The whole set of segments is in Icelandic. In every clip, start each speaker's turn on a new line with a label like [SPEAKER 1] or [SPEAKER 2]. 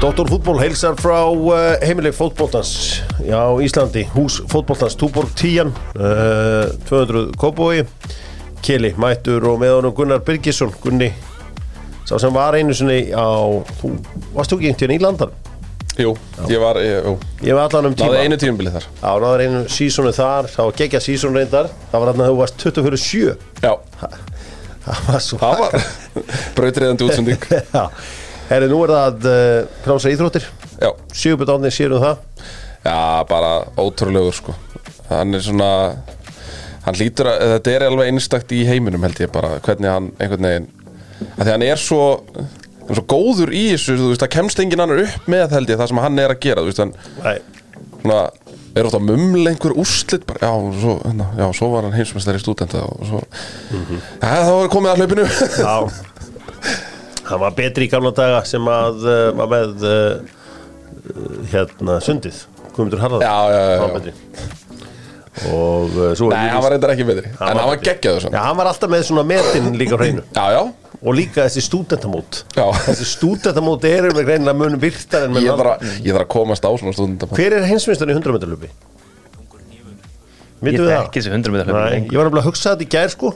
[SPEAKER 1] Dóttor fútból heilsar frá uh, heimileg fótbóltans Já, Íslandi, hús fótbóltans Túborg 10 uh, 200 Kópói Kili, Mættur og með honum Gunnar Birgisson. Gunni, sá sem var einu sinni á, þú varst þú ekki einhvern tíðan í landan
[SPEAKER 2] Jú, ég var, ég, jú,
[SPEAKER 1] Ég var allan um tíma.
[SPEAKER 2] náði einu tímabilið þar.
[SPEAKER 1] Já, náður einu sísónu þar, það var gegja sísónu reyndar. Það var þarna að þú varst 24-7
[SPEAKER 2] Já,
[SPEAKER 1] Það var svo
[SPEAKER 2] brautriðandi útsending.
[SPEAKER 1] Já, herri, nú er það uh, Fránsa íþróttir.
[SPEAKER 2] Já,
[SPEAKER 1] Sigurbjörn Árni sér um það.
[SPEAKER 2] Já, bara ótrúlegur sko. Hann er svona Hann lítur að, þetta er alveg einstakt í heiminum held ég bara Hvernig hann einhvern veginn að Því hann er svo Hann er svo góður í þessu, þú veist, það kemst engin annar upp með held ég það sem hann er að gera, þú veist, hann
[SPEAKER 1] Nei,
[SPEAKER 2] svona, er átt að mumla einhver úrslit bara, já, svo, hérna, já, svo var hann heimsmeistari stúdenta og svo
[SPEAKER 1] Mhm.
[SPEAKER 2] ja, þá var komið að hlaupinu.
[SPEAKER 1] Já Hann var betri í gamla daga sem að uh, var með uh, hérna sundið Guðmundur Harðar
[SPEAKER 2] Já, já, já, já.
[SPEAKER 1] Hann var betri Og uh, svo
[SPEAKER 2] Nei, hann var reyndar ekki betri, en hann var geggjaður
[SPEAKER 1] Já,
[SPEAKER 2] svona.
[SPEAKER 1] hann var alltaf með svona metin líka hreinu
[SPEAKER 2] Já, já,
[SPEAKER 1] Og líka þessi stúdentamót
[SPEAKER 2] Já.
[SPEAKER 1] Þessi stúdentamót eru með greinilega mun virtar en
[SPEAKER 2] ég þarf að, að komast á svona stúdenta
[SPEAKER 1] Hver er hinsminnstan í 100 meter lupi?
[SPEAKER 3] Ég
[SPEAKER 1] það?
[SPEAKER 3] þekki þessi 100 metra
[SPEAKER 1] Nei, ég var að hugsa þetta í gær sko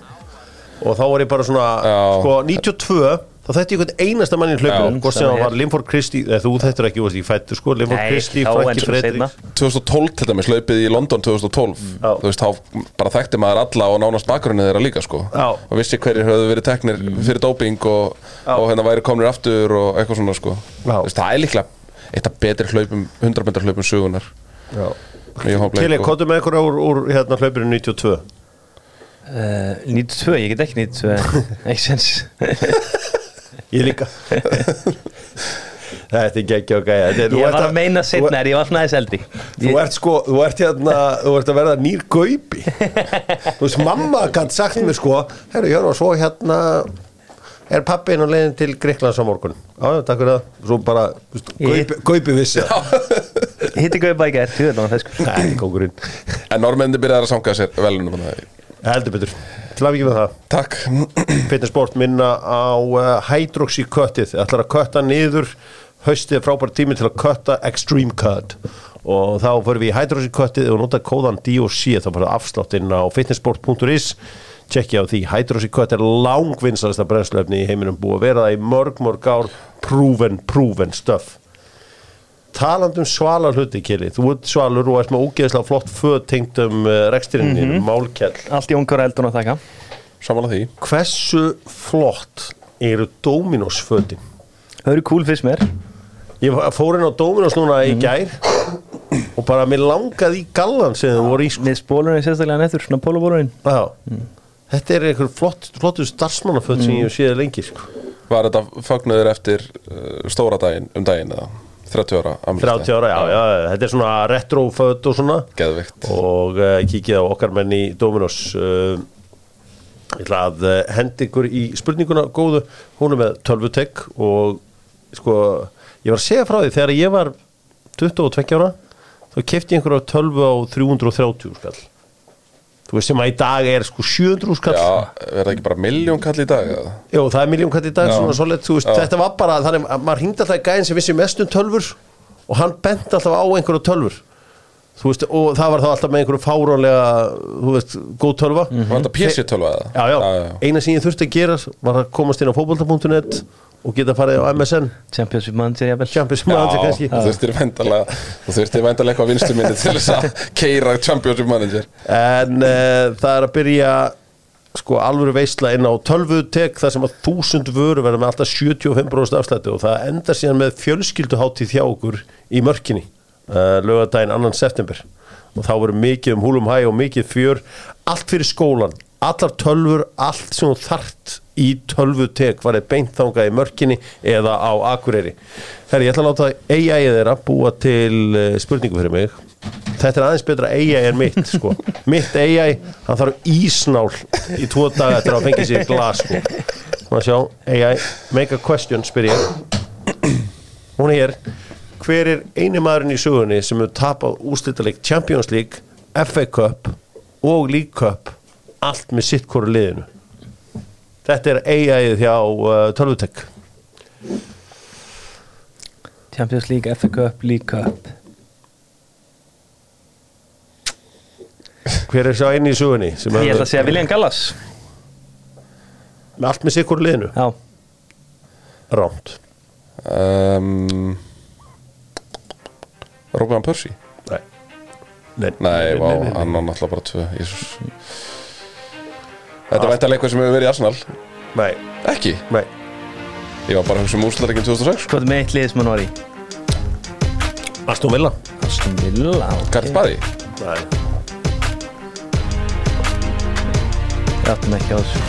[SPEAKER 1] og þá var ég bara svona
[SPEAKER 2] Já.
[SPEAKER 1] sko 92 þá þætti ég einhvern einasta mann í hlaupinu hvort sem það var
[SPEAKER 3] hér.
[SPEAKER 1] Limford Christie eða þú þættir ekki, þú veist, ég fættu sko Limford
[SPEAKER 3] Nei,
[SPEAKER 1] Christie, Frankie. Fredriks
[SPEAKER 2] 2012 til dæmis, hlaupið í London 2012
[SPEAKER 1] Já.
[SPEAKER 2] Þú veist, þá bara þekkti maður alla og nánast bakgrunni þeirra líka, sko.
[SPEAKER 1] Já.
[SPEAKER 2] Og vissi hverjir höfðu verið teknir fyrir doping og, og hérna væri komnir aftur og eitthvað svona, sko. Veist, það er líklega eitt af betri hlaupum, 100 metrar hlaupum sögunar
[SPEAKER 1] Kili, kottu með ykkur úr, úr hérna hlaupinu 92
[SPEAKER 3] Uh, 92, ég get ekki 92 Ekki sens
[SPEAKER 1] Ég líka. Þetta er geggja og gæja. Er-
[SPEAKER 3] Ég
[SPEAKER 1] ert
[SPEAKER 3] var að meina
[SPEAKER 1] þú
[SPEAKER 3] setna er ég var svona aðeins eldi
[SPEAKER 1] Þú ert sko, þú ert hérna, þú ert að verða nýr gaupi. Þú veist, mamma gætt sagt mér sko Herru, Jörn, og svo hérna Er pappin á leiðin til Greiklands á morgun. Já, takk fyrir það. Svo bara,
[SPEAKER 3] Ég-
[SPEAKER 1] gaupi, gaupi vissi það.
[SPEAKER 3] Hitti gaupa í veit það sko.
[SPEAKER 1] Nei, kongurinn
[SPEAKER 2] En normenni byrjaði að sanga sér velunum þannig að-
[SPEAKER 1] Heldur betur. Til að við með það.
[SPEAKER 2] Takk.
[SPEAKER 1] Fitnessport minna á uh, Hydroxy köttið. Ætlar að kötta niður haustið er frábær tími til að kötta Extreme Cut? Og þá fyrir við í Hydroxy köttið og nota kóðan DOC þá bara afslátt inn á fitnessport.is tjekkja á því, Hydroxy Cut er langvinnsalasta brennslefni í heiminum búið að vera það í mörg mörg ár. Proven, proven stuff talandum svala hluti Kili, þú ert svalur og ert með ógeðslega flott föð tengt um uh, rekstirinn mm
[SPEAKER 3] Mhm.
[SPEAKER 1] málkjall
[SPEAKER 3] Allt í ungar eldun að þakka.
[SPEAKER 2] Samanlega því.
[SPEAKER 1] Hversu flott eru Dominos fötin?
[SPEAKER 3] Það eru cool fyrst mér.
[SPEAKER 1] Ég fór inn á Dominos núna í gær og bara mér langaði í gallan sem þau voru í sko.
[SPEAKER 3] Með spólurinn sérstaklega nettur, svona pólubólurinn.
[SPEAKER 1] Já. þetta er einhver flott, flottu starfsmannaföt sem ég hef séð lengi sko.
[SPEAKER 2] Var þetta fagnuður eftir uh, stóra daginn um daginn eða 30 ára afmælisdaginn?
[SPEAKER 1] 30 ára, já, já, þetta er svona retroföt og svona.
[SPEAKER 2] Geðvikt
[SPEAKER 1] og uh, kikið á okkar menn í Dominos. Uh, ég ætla að uh, hendi ykkur í spurninguna góðu, hún er með tölvutek og sko ég var að segja frá því þegar ég var 22 ára þá kefti ég einhverja tölvu á 330 skall þú veist sem að í dag er sko 700 skall
[SPEAKER 2] Já, er það ekki bara miljón kall í dag eða?
[SPEAKER 1] Jó, það er miljón kall í dag
[SPEAKER 2] Já.
[SPEAKER 1] svona svolít, þú veist, þetta var bara þannig að maður hringdi alltaf í gæðin sem vissi mest um tölfur og hann bent alltaf á einhverju tölfur veist, og það var þá alltaf með einhverju fáránlega, þú veist, góð tölva.
[SPEAKER 2] Var þetta PC-tölva eða?
[SPEAKER 1] já, já, eina sem ég þurfti að gera var að komast inn á fótbolta.net og geta farið á MSN
[SPEAKER 3] Championship manager jafnvel.
[SPEAKER 1] Champions Manager kannski.
[SPEAKER 2] þú þurftir væntalega eitthvað vinstu minni til þess að keira Championship Manager.
[SPEAKER 1] En uh, það er að byrja sko alvöru veisla inn á tölvutek þar sem að þúsund vöru verður með alltaf 75% afslætti og það endar síðan með fjölskylduháttíð hjá okkur í mörkinni uh, lögadaginn annan september. Og þá verður mikið um húlum hæ og mikið fjör. Allt fyrir skólan, allar tölvur allt sem þú þart í tölvutek var eða beint þangað í mörkinni eða á Akureyri. Herri, ég ætla að láta AI þeirra búa til uh, spurningu fyrir mig. Þetta er aðeins betra AI en mitt sko. mitt AI, hann þarf ísnál í tvo daga eftir að fengja sér glas sko. maður sjá, AI make a question, spyr ég. Hún er hér hver er eini maðurinn í sögunni sem hefur tapað úrslitaleg Champions League FA Cup og League Cup allt með sitt hvoru liðinu? Þetta er AI-ið hjá uh, Tölvutek
[SPEAKER 3] Champions League, FA Cup, League Cup.
[SPEAKER 1] Hver er sá einn í sugunni? sem
[SPEAKER 3] Ég ætla að segja William Gallas.
[SPEAKER 1] Með allt með sikkur liðinu?
[SPEAKER 3] Já,
[SPEAKER 1] Rámt
[SPEAKER 2] um, Robin Percy?
[SPEAKER 1] Nei. Nei,
[SPEAKER 2] Nei, vá, hann á náttúrulega bara tvö Jésús Þetta væntalega eitthvað sem hefur verið í Arsenal?
[SPEAKER 1] Nei,
[SPEAKER 2] Ekki,
[SPEAKER 1] nei.
[SPEAKER 2] Ég var bara að hugsa um úrslutaleikin 2006
[SPEAKER 3] hvað er með eitt lið sem hann var í?
[SPEAKER 1] Aston Villa.
[SPEAKER 3] Aston Villa,
[SPEAKER 2] Garð
[SPEAKER 3] ok
[SPEAKER 2] Bari
[SPEAKER 1] Nei.
[SPEAKER 3] Ég áttum ekki á þessu.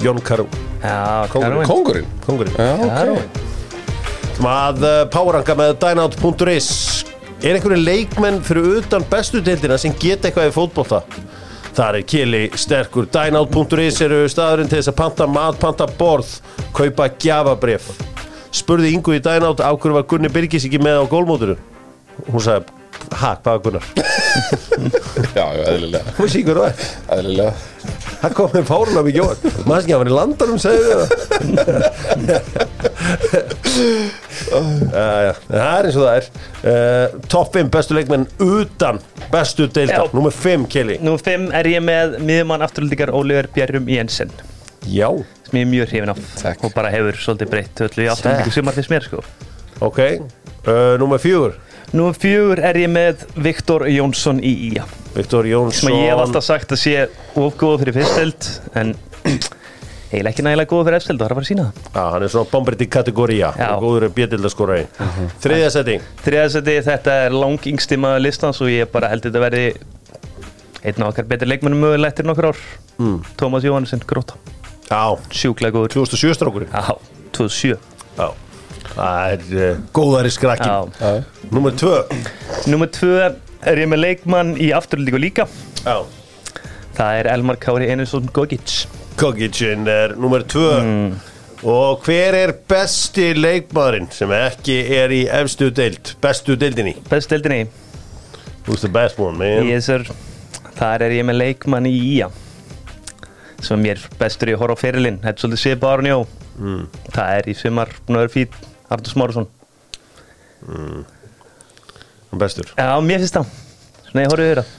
[SPEAKER 1] Jón Karú
[SPEAKER 3] Já,
[SPEAKER 1] Kóngurinn.
[SPEAKER 3] Karvin
[SPEAKER 2] Kongurinn
[SPEAKER 1] Kongurinn
[SPEAKER 2] Já, ok.
[SPEAKER 3] Karvin
[SPEAKER 1] að uh, páranga með dynout.is er einhverju leikmenn fyrir utan bestu deildina sem geta eitthvað í fótbolta? Þar er kili sterkur. Dynout.is eru staðurinn til þess að panta mat, panta borð kaupa gjafabrif spurði Ingu í dynout á hverju var Gunni Birgis ekki með á gólmóturu hún sagði, ha, hvað var Gunnar?
[SPEAKER 2] Já, já, eðlilega.
[SPEAKER 1] Hún sé hverju var
[SPEAKER 2] Eðlilega.
[SPEAKER 1] Það kom með fáruna mikið óvart Maður ekki að hann var í landanum, segðu það uh, Það er eins og það er. Uh, Top 5 bestu leikmenn utan bestu deildar.
[SPEAKER 3] Já.
[SPEAKER 1] Númer 5, Kelly.
[SPEAKER 3] Nú fimm er ég með miðjumann afturlendingar Oliver Bjerrum Jensen.
[SPEAKER 1] Já,
[SPEAKER 3] sem ég er mjög hrifin af
[SPEAKER 2] Takk.
[SPEAKER 3] og bara hefur svolítið breytt öllu í afturlendingu sumar fyrst mér sko.
[SPEAKER 1] Ok. Uh, Númer 4
[SPEAKER 3] Nú fjögur er ég með Viktor Jónsson í IA
[SPEAKER 1] Viktor
[SPEAKER 3] sem
[SPEAKER 1] Jónsson
[SPEAKER 3] að ég hef alltaf sagt að sé ofgóð fyrir fyrsteld en eiginlega ekki nægilega góð fyrir efsteld og það er að fara að sína það.
[SPEAKER 1] Já, hann er svona bomberdi kategória góður bjöldildaskóraði Þriðja setting
[SPEAKER 3] Þriðasetti, þetta er lang yngsti maður listans og ég bara held þetta verði einn af okkar betri leikmennum mögulegt til nokkur ár. Mm. Tómas Jóhannesson, gróta,
[SPEAKER 1] Já,
[SPEAKER 3] sjúklega góður.
[SPEAKER 1] 2007 strákurinn.
[SPEAKER 3] Já, 2007
[SPEAKER 1] Já, það er uh, góðari skrakkin
[SPEAKER 3] Já.
[SPEAKER 1] Númer 2
[SPEAKER 3] Númer tvö er ég með leikmann í afturlíku líka.
[SPEAKER 1] Já.
[SPEAKER 3] Það er Elmar Kári Einarsson Gogic
[SPEAKER 1] Kogicin er nummer tvö. Og hver er besti leikmaðurinn sem ekki er í efstu deild, bestu deildinni
[SPEAKER 3] Best deildinni
[SPEAKER 1] Who's the best one, man?
[SPEAKER 3] Yes, sir. Þar er ég með leikmann í IA sem er mér bestur í að horfa á ferilinn. Þetta er svolítið svip Aron Jó mm. Það er í sumar búin að vera fít Artur Smárusson
[SPEAKER 1] Bestur.
[SPEAKER 3] Já, mér finnst það Svona ég horfði yfir það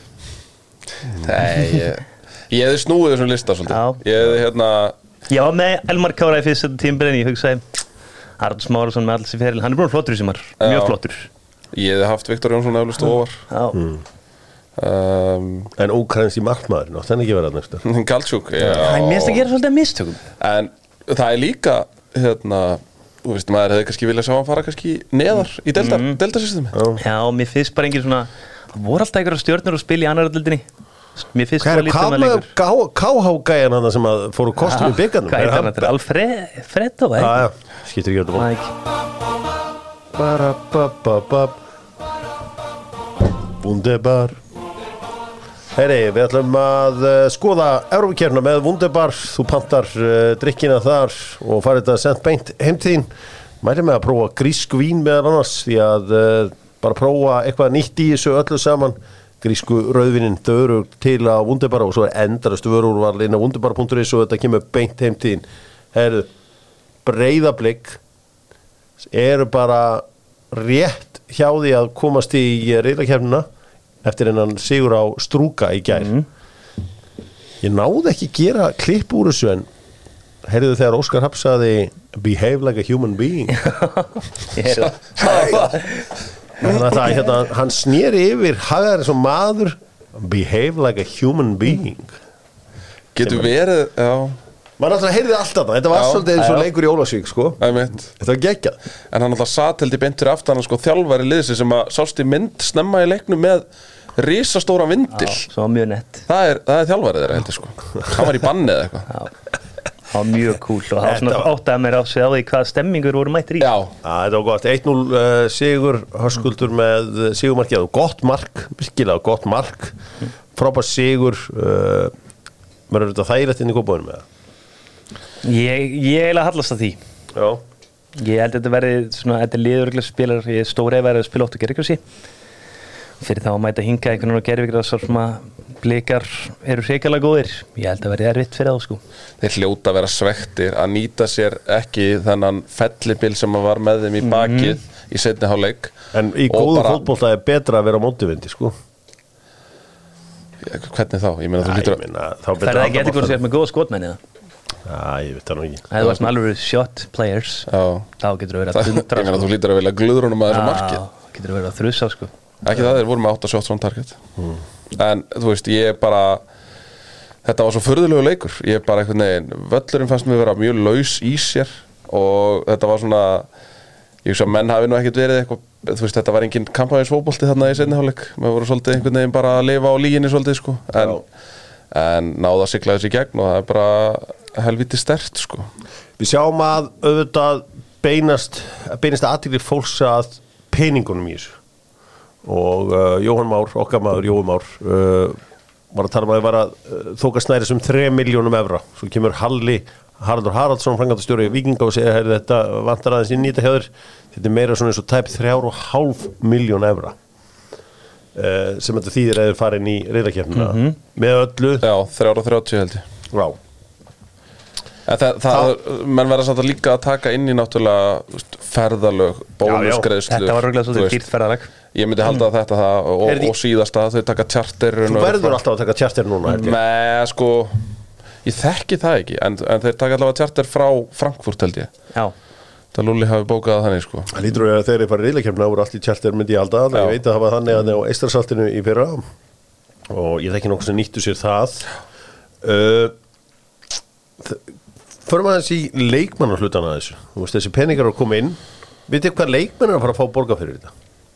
[SPEAKER 2] Nei, ég, ég hefði snúið þessum lista svolítið.
[SPEAKER 3] Já.
[SPEAKER 2] Ég hefði hérna
[SPEAKER 3] Ég var með Elmar Kára í fyrst tímbilin Ég hugsaði Artur Smárusson með alls í feril Hann er búin flottur í sumar Mjög
[SPEAKER 2] Já.
[SPEAKER 3] flottur.
[SPEAKER 2] Ég hefði haft Viktor Jónsson eflust ofar.
[SPEAKER 3] Já,
[SPEAKER 2] um,
[SPEAKER 1] En ókræns í markmaðurinn átt henni ekki verið að næstu
[SPEAKER 2] Galtsjúk
[SPEAKER 3] Það er mest að gera svolítið að mistökum.
[SPEAKER 2] En það er líka hérna, þú veist, maður hefði kannski viljað sjá hann fara kannski neðar í deildar, mm. deildarsystemi
[SPEAKER 3] Já, mér finnst bara engin svona Það voru alltaf einhverja stjórnur að spila í annar dildinni Mér finnst
[SPEAKER 1] Hvað
[SPEAKER 3] það
[SPEAKER 1] er
[SPEAKER 3] lítið
[SPEAKER 1] hvað
[SPEAKER 3] með
[SPEAKER 1] með
[SPEAKER 3] leikur
[SPEAKER 1] KH-gæjan hann sem að fóru kostum í byggarnum?
[SPEAKER 3] Hvað er það? Þetta? Er Alfredo,
[SPEAKER 1] já, skiptir ekki öllum
[SPEAKER 3] er
[SPEAKER 1] Wunderbar. Heyri, við ætlum að uh, skoða Európa-kérna með Wunderbar. Þú pantar uh, drikkina þar og farið þetta sent beint heimtíðin Mæri með að prófa grísku vín meðan annars því að uh, bara prófa eitthvað nýtt í þessu öllu saman grísku rauðvinnin, þau eru til á Wunderbar og svo er inn á wunderbar.is og þetta kemur beint heimtíðin Herðu, breyðablík eru bara rétt hjá því að komast í reyðakefnina eftir hennan sigur á strúka í gær. Ég náði ekki gera klipp úr þessu en heyrðu þegar Óskar Happ saði behave like a human being.
[SPEAKER 3] Ég er það
[SPEAKER 1] þannig að það, hérna, hann snýri yfir hagaði sem maður. Behave like a human being.
[SPEAKER 2] Getur verið, já,
[SPEAKER 1] maður alltaf heyrði alltaf það, þetta var
[SPEAKER 2] Já,
[SPEAKER 1] svolítið eins og leikur í Ólasvík sko. Þetta var geggjað.
[SPEAKER 2] En hann alltaf í beintur aftan sko, þjálfari liðsi sem að sást í mynd snemma í leiknum með risastóra vindil. Það, er, það er þjálfarið þeirra heldur sko. Hann var í banni eða eitthvað.
[SPEAKER 3] Já Það var mjög cool og það var svona áttaði mér á sig á því hvað stemmingur voru mættir í.
[SPEAKER 2] Já,
[SPEAKER 1] þetta var gott, 1-0 uh, sigur Höskuldur með uh, sigurmarkið. Og gott mark, virkilega gott mark. Frábær sigur uh, verður þetta þægilegt inn í kópáinu með það
[SPEAKER 3] Ég, ég eiginlega hallast að því.
[SPEAKER 1] Já,
[SPEAKER 3] Ég held að þetta verði svona, þetta er liðuruglega spilar ég er stóri að verði að spila ótt og gerðvíkrasi fyrir þá að mæta hinga einhvern veginn og gerðvíkrasar sem að blikar eru reykjala góðir. Ég held að verði erfitt fyrir þá sko.
[SPEAKER 2] Þeir hljóta að vera svektir að nýta sér ekki þennan fellibil sem að var með þeim í bakið í setni hálfleik
[SPEAKER 1] En í góðu
[SPEAKER 2] bara-
[SPEAKER 1] fótbolta er betra að vera á mótivindi sko.
[SPEAKER 2] Hvernig þá? Ég meina þú lítur að
[SPEAKER 3] Það er ekki
[SPEAKER 1] að
[SPEAKER 3] eitthvað sér með góða skotmenni eða?
[SPEAKER 1] Já, ég veit það nú ekki.
[SPEAKER 3] Það var svona alveg shot players
[SPEAKER 2] Já,
[SPEAKER 3] Þá getur þú verið
[SPEAKER 2] það,
[SPEAKER 3] að
[SPEAKER 2] ég
[SPEAKER 3] dundra
[SPEAKER 2] meina þú lítur að vilja glöðrunum að þessu markið
[SPEAKER 3] Já, getur þú verið að þrusa sko
[SPEAKER 2] Ekki það, þeir voru með 8 shots on target. En þú veist, ég bara Þetta var svo förðulegu leikur. Ég bara einhvern veginn Völlurinn fannst mér vera mjög laus í sér Og þetta var svona Ég hugsa að menn hafi nú ekkert verið eitthvað Þú veist, þetta var engin kampæðins fótbolti þarna í setni hálfleik. Mér voru svolítið einhvern veginn bara að lifa á líginni svolítið sko. En, en náða að sigla þessi í gegn Og það er bara helviti stert sko.
[SPEAKER 1] Við sjáum að auðvitað beinast, beinast aðtíklir fólks að peningunum í þessu og uh, Jóhann Már, okkar maður Jóhann Már uh, var að tala um að það var að uh, þóka snæris um 3 miljónum evra. Svo kemur Halli Haraldur Haraldsson frangandastjóri Víkinga og segja "Heyrðu, þetta vantar aðeins inn í þetta hjá þér. Þetta er meira svona eins og tæp 3,5 miljón evra uh, sem þetta þýðir að þeir fara inn í reyðakefnina með öllu
[SPEAKER 2] Já, 330 held ég.
[SPEAKER 1] Já.
[SPEAKER 2] En það, það, menn verða samt að líka að taka inn í náttúrulega ferðalög, bónusgreðslu
[SPEAKER 3] Þetta var röglega svolítið dýrt ferðalag
[SPEAKER 2] Ég myndi halda að þetta það og,
[SPEAKER 1] því-
[SPEAKER 2] og síðasta þau taka tjartir
[SPEAKER 1] Þú verður alltaf að taka tjartir núna.
[SPEAKER 2] Með sko Ég þekki það ekki En, en þeir taka allavega tjartir frá Frankfurt held ég.
[SPEAKER 3] Já,
[SPEAKER 2] Það Lúli hafi bókað það þannig sko.
[SPEAKER 1] Það lítur að þegar ég farið reyðleikjumna voru allt í tjartir myndi ég halda að
[SPEAKER 2] Já.
[SPEAKER 1] ég veit að það var þannig að það á eistrasaltinu í fyrra. Og ég þekki nokkuð sem nýttu sér það. Uh, Förum aðeins í leikmannarhlutana þessu. Þú veist þessi peningar eru að koma inn. Vitið hvað leikmann er að fara að fá borga fyrir þetta?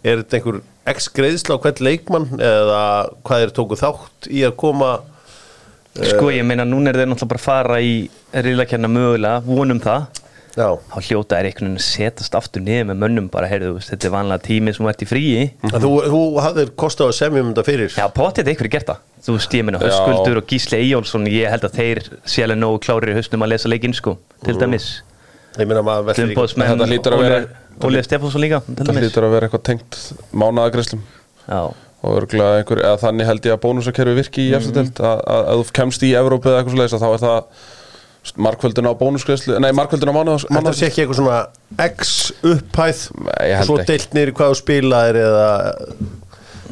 [SPEAKER 1] Er þetta einhver x greiðsla á hvert leikmann eða hvað er tóku þátt í að koma
[SPEAKER 3] sko ég meina núna er þeir náttúrulega bara að fara í riðlakenna mögulega, vonum það.
[SPEAKER 1] Já,
[SPEAKER 3] þá hljóta er einhvern veginn að setast aftur niður með mönnum bara, heyrðu, þetta er vanlega tími sem ert í fríi.
[SPEAKER 1] En þú, þú hafðir kostað að semja um þetta fyrir.
[SPEAKER 3] Já, potið eitthvað gert það. Þú veist, ég meina,
[SPEAKER 2] Já.
[SPEAKER 3] Höskuldur og Gísli Eyjólfsson ég held að þeir sé alveg nógu klárir í hausnum að lesa leikinn, sko, til dæmis.
[SPEAKER 1] Ég meina maður veldur
[SPEAKER 2] Þetta hlýtur að vera-
[SPEAKER 3] Ólið Stefánsson líka,
[SPEAKER 2] Það hlýtur að vera eitthvað tengt mánaðagreslum
[SPEAKER 3] Já,
[SPEAKER 2] og örgulega einhver, eða þannig held ég að bónusakerfi virki í
[SPEAKER 3] Mhm.
[SPEAKER 2] eftirdelt að, að, að þú kemst í Evrópu eða eitthvað svo þá er það markvöldun á bónusgreðslu nei, markvöldun á mánaðas
[SPEAKER 1] Þetta sé ekki eitthvað svona X upphæð? Og svo deilt í hvað þú spilaðir eða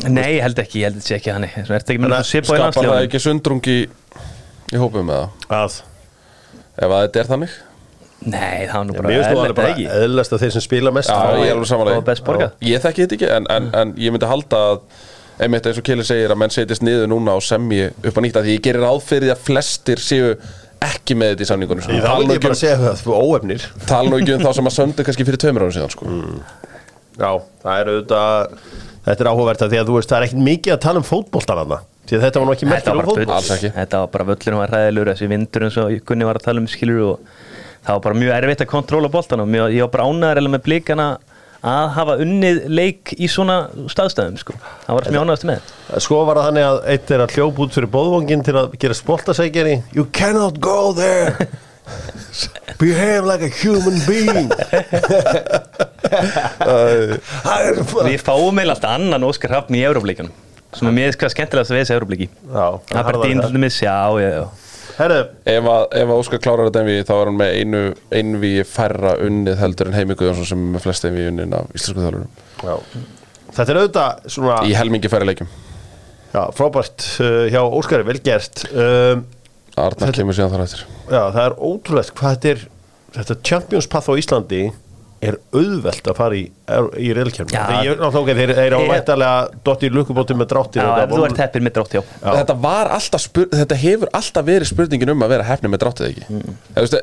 [SPEAKER 3] nei, ég held ekki, ég held að þetta sé ekki þannig. Það
[SPEAKER 2] skapar það ekki sundrung í, í hópum með það
[SPEAKER 1] að?
[SPEAKER 2] Ef að þetta er þannig
[SPEAKER 3] Nei, það var nú bara
[SPEAKER 1] Mér finnst þú alveg
[SPEAKER 3] eðlilegt,
[SPEAKER 1] bara
[SPEAKER 3] eða ekki?
[SPEAKER 1] eðlast að þeir sem spila mest
[SPEAKER 2] Já,
[SPEAKER 1] fái-
[SPEAKER 2] ég er alveg samanlega
[SPEAKER 3] og best borgað.
[SPEAKER 2] Ég þekki þetta ekki en, en, en ég myndi halda að einmitt eins og Kili segir að menn setjast niður núna og semji upp á nýtt að því ég gerir ráð fyrir því að flestir séu ekki með þetta í samningunum sko.
[SPEAKER 1] Í þá
[SPEAKER 2] Tala
[SPEAKER 1] vil ég bara
[SPEAKER 2] um-
[SPEAKER 1] segja það, þú óefnir
[SPEAKER 2] tala nú ekki um þá sem að söndu kannski fyrir tveimur árum síðan sko.
[SPEAKER 1] Já, það er auðvitað Þetta er áhugavert að því að þú veist það er ekkert mikið að tala um fótboltan hana Því að þetta var nú ekki
[SPEAKER 3] var
[SPEAKER 1] um
[SPEAKER 3] bull Þetta var bara völlurinn var ræðilur þessi vindur eins og Gunni var að tala um skilur og það var bara mjög erfitt að kontróla boltan og mjög, ég var bara ánæður með blikana að hafa unnið leik í svona staðstæðum sko. það var sem ég ánægast með.
[SPEAKER 1] Sko var það þannig að eitt er að hljópa út fyrir bóðvangin til að gera spoltasækjari? You cannot go there. Behave like a human being. Það er
[SPEAKER 3] Við fáum meil alltaf annan Óskar Hafn í Európleikunum sem er hvað skemmtilegast að við þessi Európleiki
[SPEAKER 1] Já,
[SPEAKER 3] Aberdeen til dæmis, já, já, já.
[SPEAKER 1] Herðu,
[SPEAKER 2] ef, að, ef að Óskar klárar þetta envi þá er hann með einu einvi færra unnið heldur en Heimi Guðjónsson sem er með flest envi unnin af íslensku þálurum
[SPEAKER 1] Þetta er auðvitað svona
[SPEAKER 2] í helmingi færri leikjum.
[SPEAKER 1] Já, frábært uh, hjá Óskari, vel gert. Um,
[SPEAKER 2] Arnar
[SPEAKER 1] Þetta-
[SPEAKER 2] kemur síðan þar eftir.
[SPEAKER 1] Já, það er ótrúlegt hvað þetta er þetta Champions Path á Íslandi er auðvelt að fara í, í reylkjörnum þeir, ég, náttúrulega, ok, þeir, þeir á
[SPEAKER 3] Ég-
[SPEAKER 1] vættalega dotti í lukkubóti með drátti
[SPEAKER 3] Já, þú ert heppir með drátt, já.
[SPEAKER 2] Þetta var alltaf þetta hefur alltaf verið spurningin um að vera hefni með dráttið ekki? Mm. veist,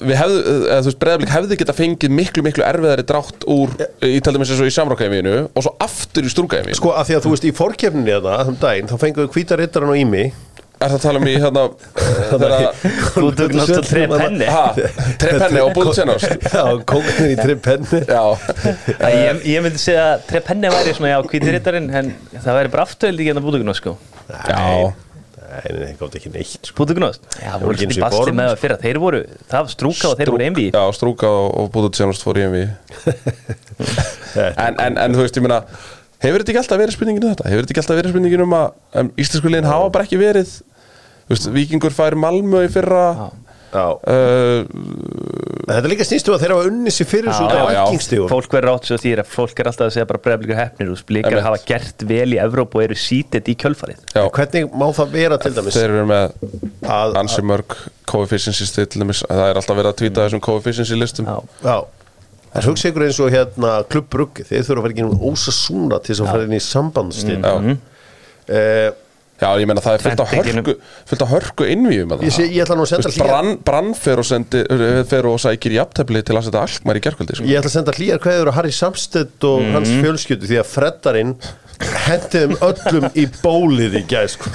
[SPEAKER 2] við hefðu, eða, þú veist, breyðablik hefði geta fengið miklu miklu erfiðari drátt úr í taldum eins og í samrákæfinu og svo aftur í strúkæfinu
[SPEAKER 1] Sko, að því að þú veist, í fórkjöfninni þetta, þessum daginn, þá fenguðu hvíta rittaran og ími
[SPEAKER 2] er það að tala um í hérna
[SPEAKER 3] Þú tök náttúrulega tre penni
[SPEAKER 2] ha, tre penni og búið senast
[SPEAKER 1] Já, kókunni í tre penni
[SPEAKER 3] ég, ég myndi segja að tre penni væri svona, já, hvíti rittarinn en það væri bara aftöld í hérna bútugunast, sko.
[SPEAKER 2] Já.
[SPEAKER 1] Nei, nei, nei, gátt ekki neitt sko.
[SPEAKER 3] Bútugunast? Já,
[SPEAKER 1] voru
[SPEAKER 3] voru basli
[SPEAKER 1] form.
[SPEAKER 3] með það fyrra Þeir voru, það var strúka og þeir voru einví
[SPEAKER 2] já, strúka og, fór í envi en, en, en þú veist, ég meina hefur þetta ekki alltaf verið spurningin um þetta? Hefur þetta ekki alltaf verið spurningin um að um, íslensku liðin hafa bara ekki verið veist, vikingur fær Malmö í fyrra.
[SPEAKER 1] Já,
[SPEAKER 2] uh,
[SPEAKER 1] þetta er líka snýstum að þeir hafa unni sér fyrir svo út
[SPEAKER 2] Já,
[SPEAKER 1] af
[SPEAKER 2] já.
[SPEAKER 1] rankingstígum
[SPEAKER 3] fólk verður átt svo þýra fólk er alltaf að segja bara breyflíkur hefnir og blíkar hafa gert vel í Evróp og eru sítet í kjölfarið.
[SPEAKER 2] Já,
[SPEAKER 1] Hvernig má það vera til dæmis?
[SPEAKER 2] Þeir eru með
[SPEAKER 1] að,
[SPEAKER 2] ansi mörg coefficiency til dæmis, það er alltaf verið að tvíta þessum coefficiency listum.
[SPEAKER 3] Já.
[SPEAKER 1] Já. En hugsa ykkur eins og hérna klubbruggi þeir þurfa að fara ekki um ósasúna til þess að fara inn í sambandstinn
[SPEAKER 2] Já.
[SPEAKER 1] Eh,
[SPEAKER 2] Já, ég meina það er fullt af hörku fullt af hörku innvíum
[SPEAKER 1] Ég, sé, ég ætla nú að senda hlýjar
[SPEAKER 2] brann, brann fer og, sendi, fer og sækir jafntefli til að setja alkmar í gerkvöldi sko.
[SPEAKER 1] Ég ætla að senda hlýjar kveður á Harry Samstedt og
[SPEAKER 2] Mhm.
[SPEAKER 1] hans fjölskyldu því að freddarinn hendiðum öllum í bólið í gæð sko.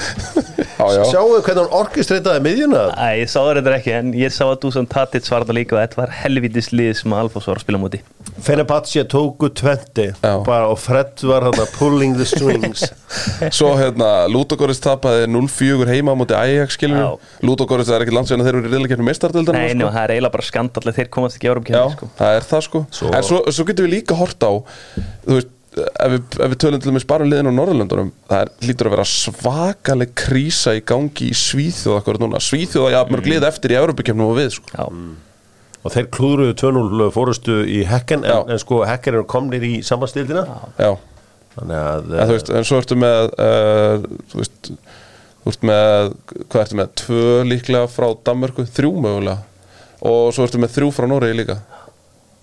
[SPEAKER 1] Við hvernig hann orkestreitaði miðjuna
[SPEAKER 3] Æ, ég sá það reyndar ekki en ég sá að Dusan Tadic var það líka og þetta var helvitis lið sem Alfons var að spila á móti
[SPEAKER 1] Fenerbahce tóku 20
[SPEAKER 2] Já.
[SPEAKER 1] bara, og Fred var hann pulling the strings
[SPEAKER 2] Svo hérna, Ludogorets tapaði 0-4 heima á móti Ajax skilur
[SPEAKER 3] Já.
[SPEAKER 2] Ludogorets er ekkert landsveina þeir eru í reylakefni mestardildar
[SPEAKER 3] Nei,
[SPEAKER 2] sko.
[SPEAKER 3] sko. það er eiginlega bara skandall þeir komast ekki í Európa sko.
[SPEAKER 2] það er það sko
[SPEAKER 1] Svo-
[SPEAKER 2] En svo, svo getum við líka hort á Þú veist, ef við, ef við tölum til dæmis bara um liðin á Norðurlöndunum Það er, lítur að vera svakaleg krísa í gangi í Svíþjóð akkur núna. Svíþjóð að jafn mörg lið eftir í Európa-kefnum og við sko.
[SPEAKER 3] Já,
[SPEAKER 1] og þeir klúðruðu 2-0 fórustu í Hekken en,
[SPEAKER 2] Já.
[SPEAKER 1] en sko Hekken eru komnir í sambandstildina
[SPEAKER 2] Já,
[SPEAKER 1] þannig að
[SPEAKER 2] en veist, en svo ertu með uh, Þú veist Þú ert með, hvað ertu með, tvö líklega frá Danmörku, þrjú mögulega. Og svo ertu með þrjú frá Noregi líka.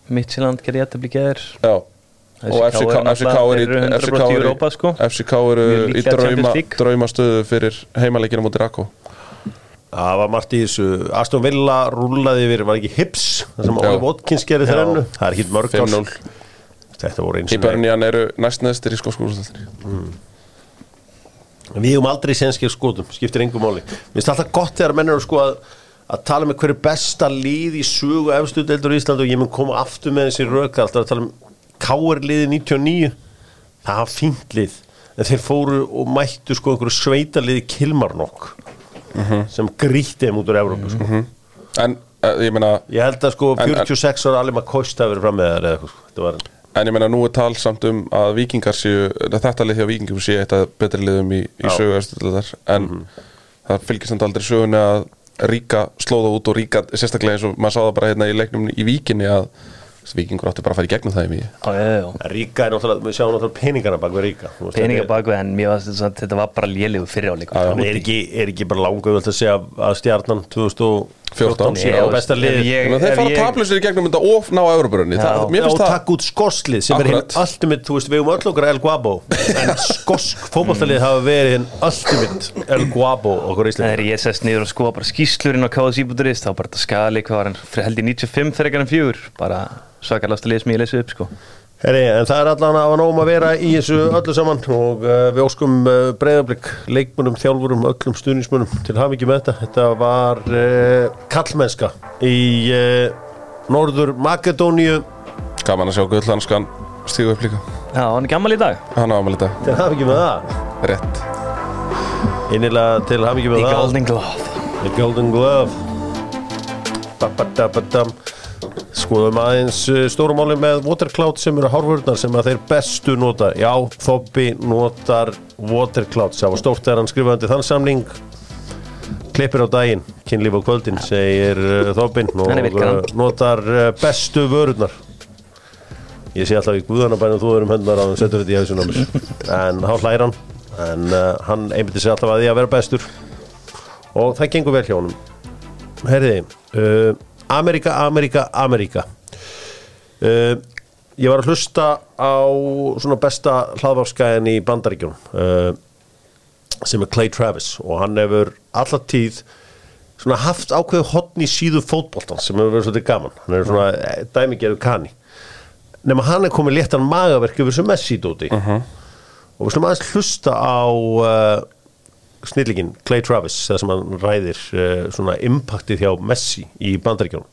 [SPEAKER 3] Midtjylland gerði þetta blíkja þér
[SPEAKER 2] Já Og FCK, FCK í
[SPEAKER 3] náttúrulega-
[SPEAKER 2] FCK
[SPEAKER 3] þeir eru 100% í
[SPEAKER 2] í-
[SPEAKER 3] Europa, sko.
[SPEAKER 2] FCK eru í
[SPEAKER 3] líklega
[SPEAKER 2] drauma,
[SPEAKER 3] Champions League.
[SPEAKER 2] drauma stöðu fyrir heimaleikina mútið Rakko
[SPEAKER 1] það var margt í þessu Aston Villa rúlaði yfir, var ekki Hips það sem. Óli Watkins gerði
[SPEAKER 3] Já.
[SPEAKER 1] þrennu það er ekki mörg
[SPEAKER 2] 5-0
[SPEAKER 1] þetta voru eins
[SPEAKER 2] Í Börnjan eru næstneðstir í skóskúrústöldinni
[SPEAKER 1] við höfum aldrei senskir skotum, skiptir engum máli mér finnst alltaf gott þegar menn eru sko að að tala með hverju besta líð í sögu efstu deildur í Ísland og ég mun koma aftur með þessi röka, alltaf að tala um K.R. liði 99 það var fínt lið en þeir fóru og mættu sko einhverju sveitaliði Kilmarnokk sem gríti þeim út úr Evrópu sko.
[SPEAKER 2] En uh, ég meina
[SPEAKER 1] ég held að sko
[SPEAKER 2] En- en-
[SPEAKER 1] 46 ára allir maður kost að vera fram með það sko. þetta var
[SPEAKER 2] En ég meina nú er tal samt um að vikingar séu Þetta lið hjá vikingum séu eitt af betri liðum í, í sögu En það fylgir samt aldrei sögunni að Ríka slóða út og Ríka Sérstaklega eins og maður sá það bara hérna í leiknum í víkinni að vikingur átti bara að fara í gegnum það í mjög
[SPEAKER 1] Ríka er náttúrulega, við sjáum náttúrulega peningarna bak við Ríka. Peningar bak
[SPEAKER 3] við, en mjög að þetta var bara
[SPEAKER 2] léligur
[SPEAKER 1] fyriráleikum er, er ekki bara languð að segja að stjarnan 2000 14, já,
[SPEAKER 3] og
[SPEAKER 1] besta lið
[SPEAKER 3] ég,
[SPEAKER 2] þeir fara tablusir í gegnum þetta ofn á Európarunni
[SPEAKER 1] og takk út skorslið sem akkurat. er hinn alltumitt, þú veist, við erum öll okkar El Guabo en skorsk fókbaltalið mm. hafa verið hinn alltumitt El Guabo okkur í Íslandi.
[SPEAKER 3] Það er ég sest nýður og skoða bara skýslurinn á KSI.is, þá bara skali hvað var hann held í 95 þegar hann fjúr bara svakalast að liða sem ég lesið upp sko
[SPEAKER 1] Heri, en það er allan að hafa nógum að vera í þessu öllu saman og uh, við óskum uh, breyðablík, leikmunum, þjálfurum öllum stuðnismunum til hafa ekki með þetta. Þetta var uh, kallmennska í uh, Norður Makedóníu.
[SPEAKER 2] Gaman að sjá guðlanskan stígu upp líka.
[SPEAKER 3] Já, hann er gammal í dag.
[SPEAKER 2] Hann á aðmæli þetta
[SPEAKER 1] til hafa ekki með það.
[SPEAKER 2] Rétt.
[SPEAKER 1] Innilega til hafa ekki með
[SPEAKER 3] The
[SPEAKER 1] það.
[SPEAKER 3] Golden Glove.
[SPEAKER 1] The Golden Glove. Ba-ba-da-ba-dam. Skoðum aðeins uh, stórumáli með Watercloud sem eru hárvörðnar sem að þeir bestu nota. Já, Þobbi notar Watercloud. Það var stórt þegar hann skrifaði undir þann samning. Klippir á daginn, kynlíf á kvöldin segir uh, Þobbin og
[SPEAKER 3] hann.
[SPEAKER 1] uh, notar bestu vörðnar Ég sé alltaf í guðanabænum þú erum hendunar að hann setur þetta í hausun á mér. En þá hlæra hann. En uh, hann einbytti sig alltaf að því að vera bestur. Og það gengur vel hjá honum. Herriði uh, Amerika, Amerika, Amerika. Uh, Ég var að hlusta á svona besta hlaðvarskæðin í Bandaríkjunum uh, sem er Clay Travis og hann hefur alltaf tíð svona haft ákveðu hotn í síðu fótboltan sem hefur verið svolítið gaman. Hann er svona eh, dæmigerðu kani. Nema hann er komið léttan magaverk yfir sem Messi dóti og við slum aðeins hlusta á uh, Clay Travis það sem hann ræðir uh, svona hjá Messi í bandaríkjónum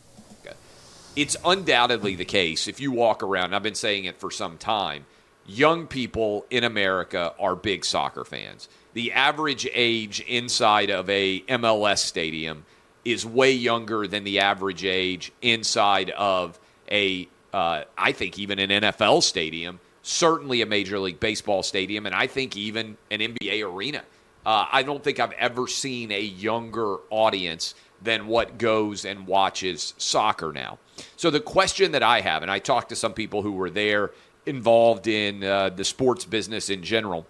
[SPEAKER 4] it's undoubtedly the case if you walk around i've been saying it for some time young people in america are big soccer fans. The average age inside of a mls stadium is way younger than the average age inside of a uh, i think even an nfl stadium certainly a major league baseball stadium and i think even an nba arena uh, I don't think I've ever seen a younger audience than what goes and watches soccer now. So the question that I have, and I talked to some people who were there involved in uh, the sports business in general.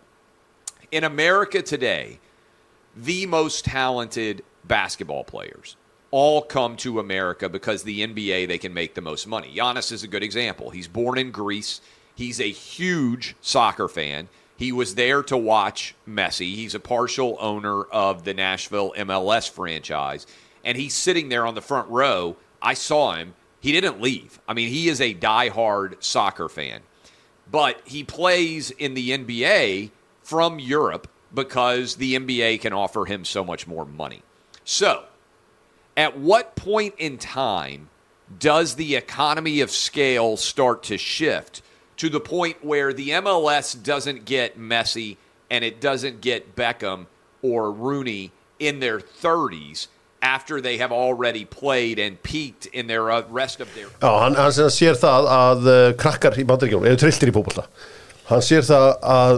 [SPEAKER 4] In America today, the most talented basketball players all come to America because the NBA they can make the most money. Giannis is a good example. He's born in Greece. He's a huge soccer fan. He was there to watch Messi. He's a partial owner of the Nashville MLS franchise and he's sitting there on the front row. I saw him. He didn't leave. I mean, he is a diehard soccer fan. But he plays in the NBA from Europe because the NBA can offer him so much more money. So, at what point in time does the economy of scale start to shift to the point where the MLS doesn't get Messi and it doesn't get Beckham or Rooney in their 30s after they have already played and peaked in their uh, rest of their
[SPEAKER 1] Já, hann, hann sér það að uh, krakkar í bandaríkjónum, eða trilltir í fótbolta. Hann sér það að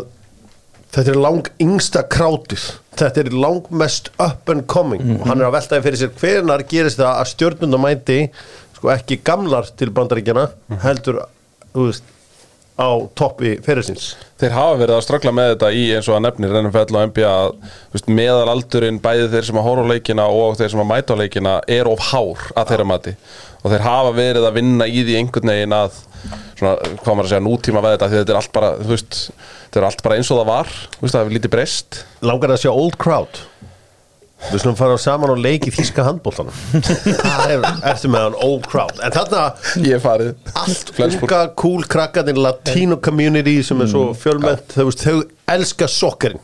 [SPEAKER 1] þetta er lang yngsta krátið. Þetta er lang mest up and coming. Og hann er að veltaði fyrir sér hvenar gerist það að stjórnundamæti sko ekki gamlar til bandaríkjana heldur, þú veist á toppi fyrirsins
[SPEAKER 2] Þeir hafa verið að ströggla með þetta í eins og að nefnir NFL og NBA meðalaldurinn bæði þeir sem að horfa leikina og þeir sem að mæta leikina er of hár að þeirra mati. Og þeir hafa verið að vinna í því einhvern veginn að svona, hvað maður að segja, nútíma við þetta því þetta er allt bara, þú veist þetta er allt bara eins og það var, þú veist, það hefur lítið breyst.
[SPEAKER 1] Langar að sjá old crowd við slum fara saman og leiki þíska handbóltanum það er eftir með hann old crowd. En þarna
[SPEAKER 2] Ég er farið.
[SPEAKER 1] allt
[SPEAKER 2] Flensburg.
[SPEAKER 1] unga cool krakkarnir latino community sem er svo fjölmennt. Þau, veist, þau elska sokkerinn.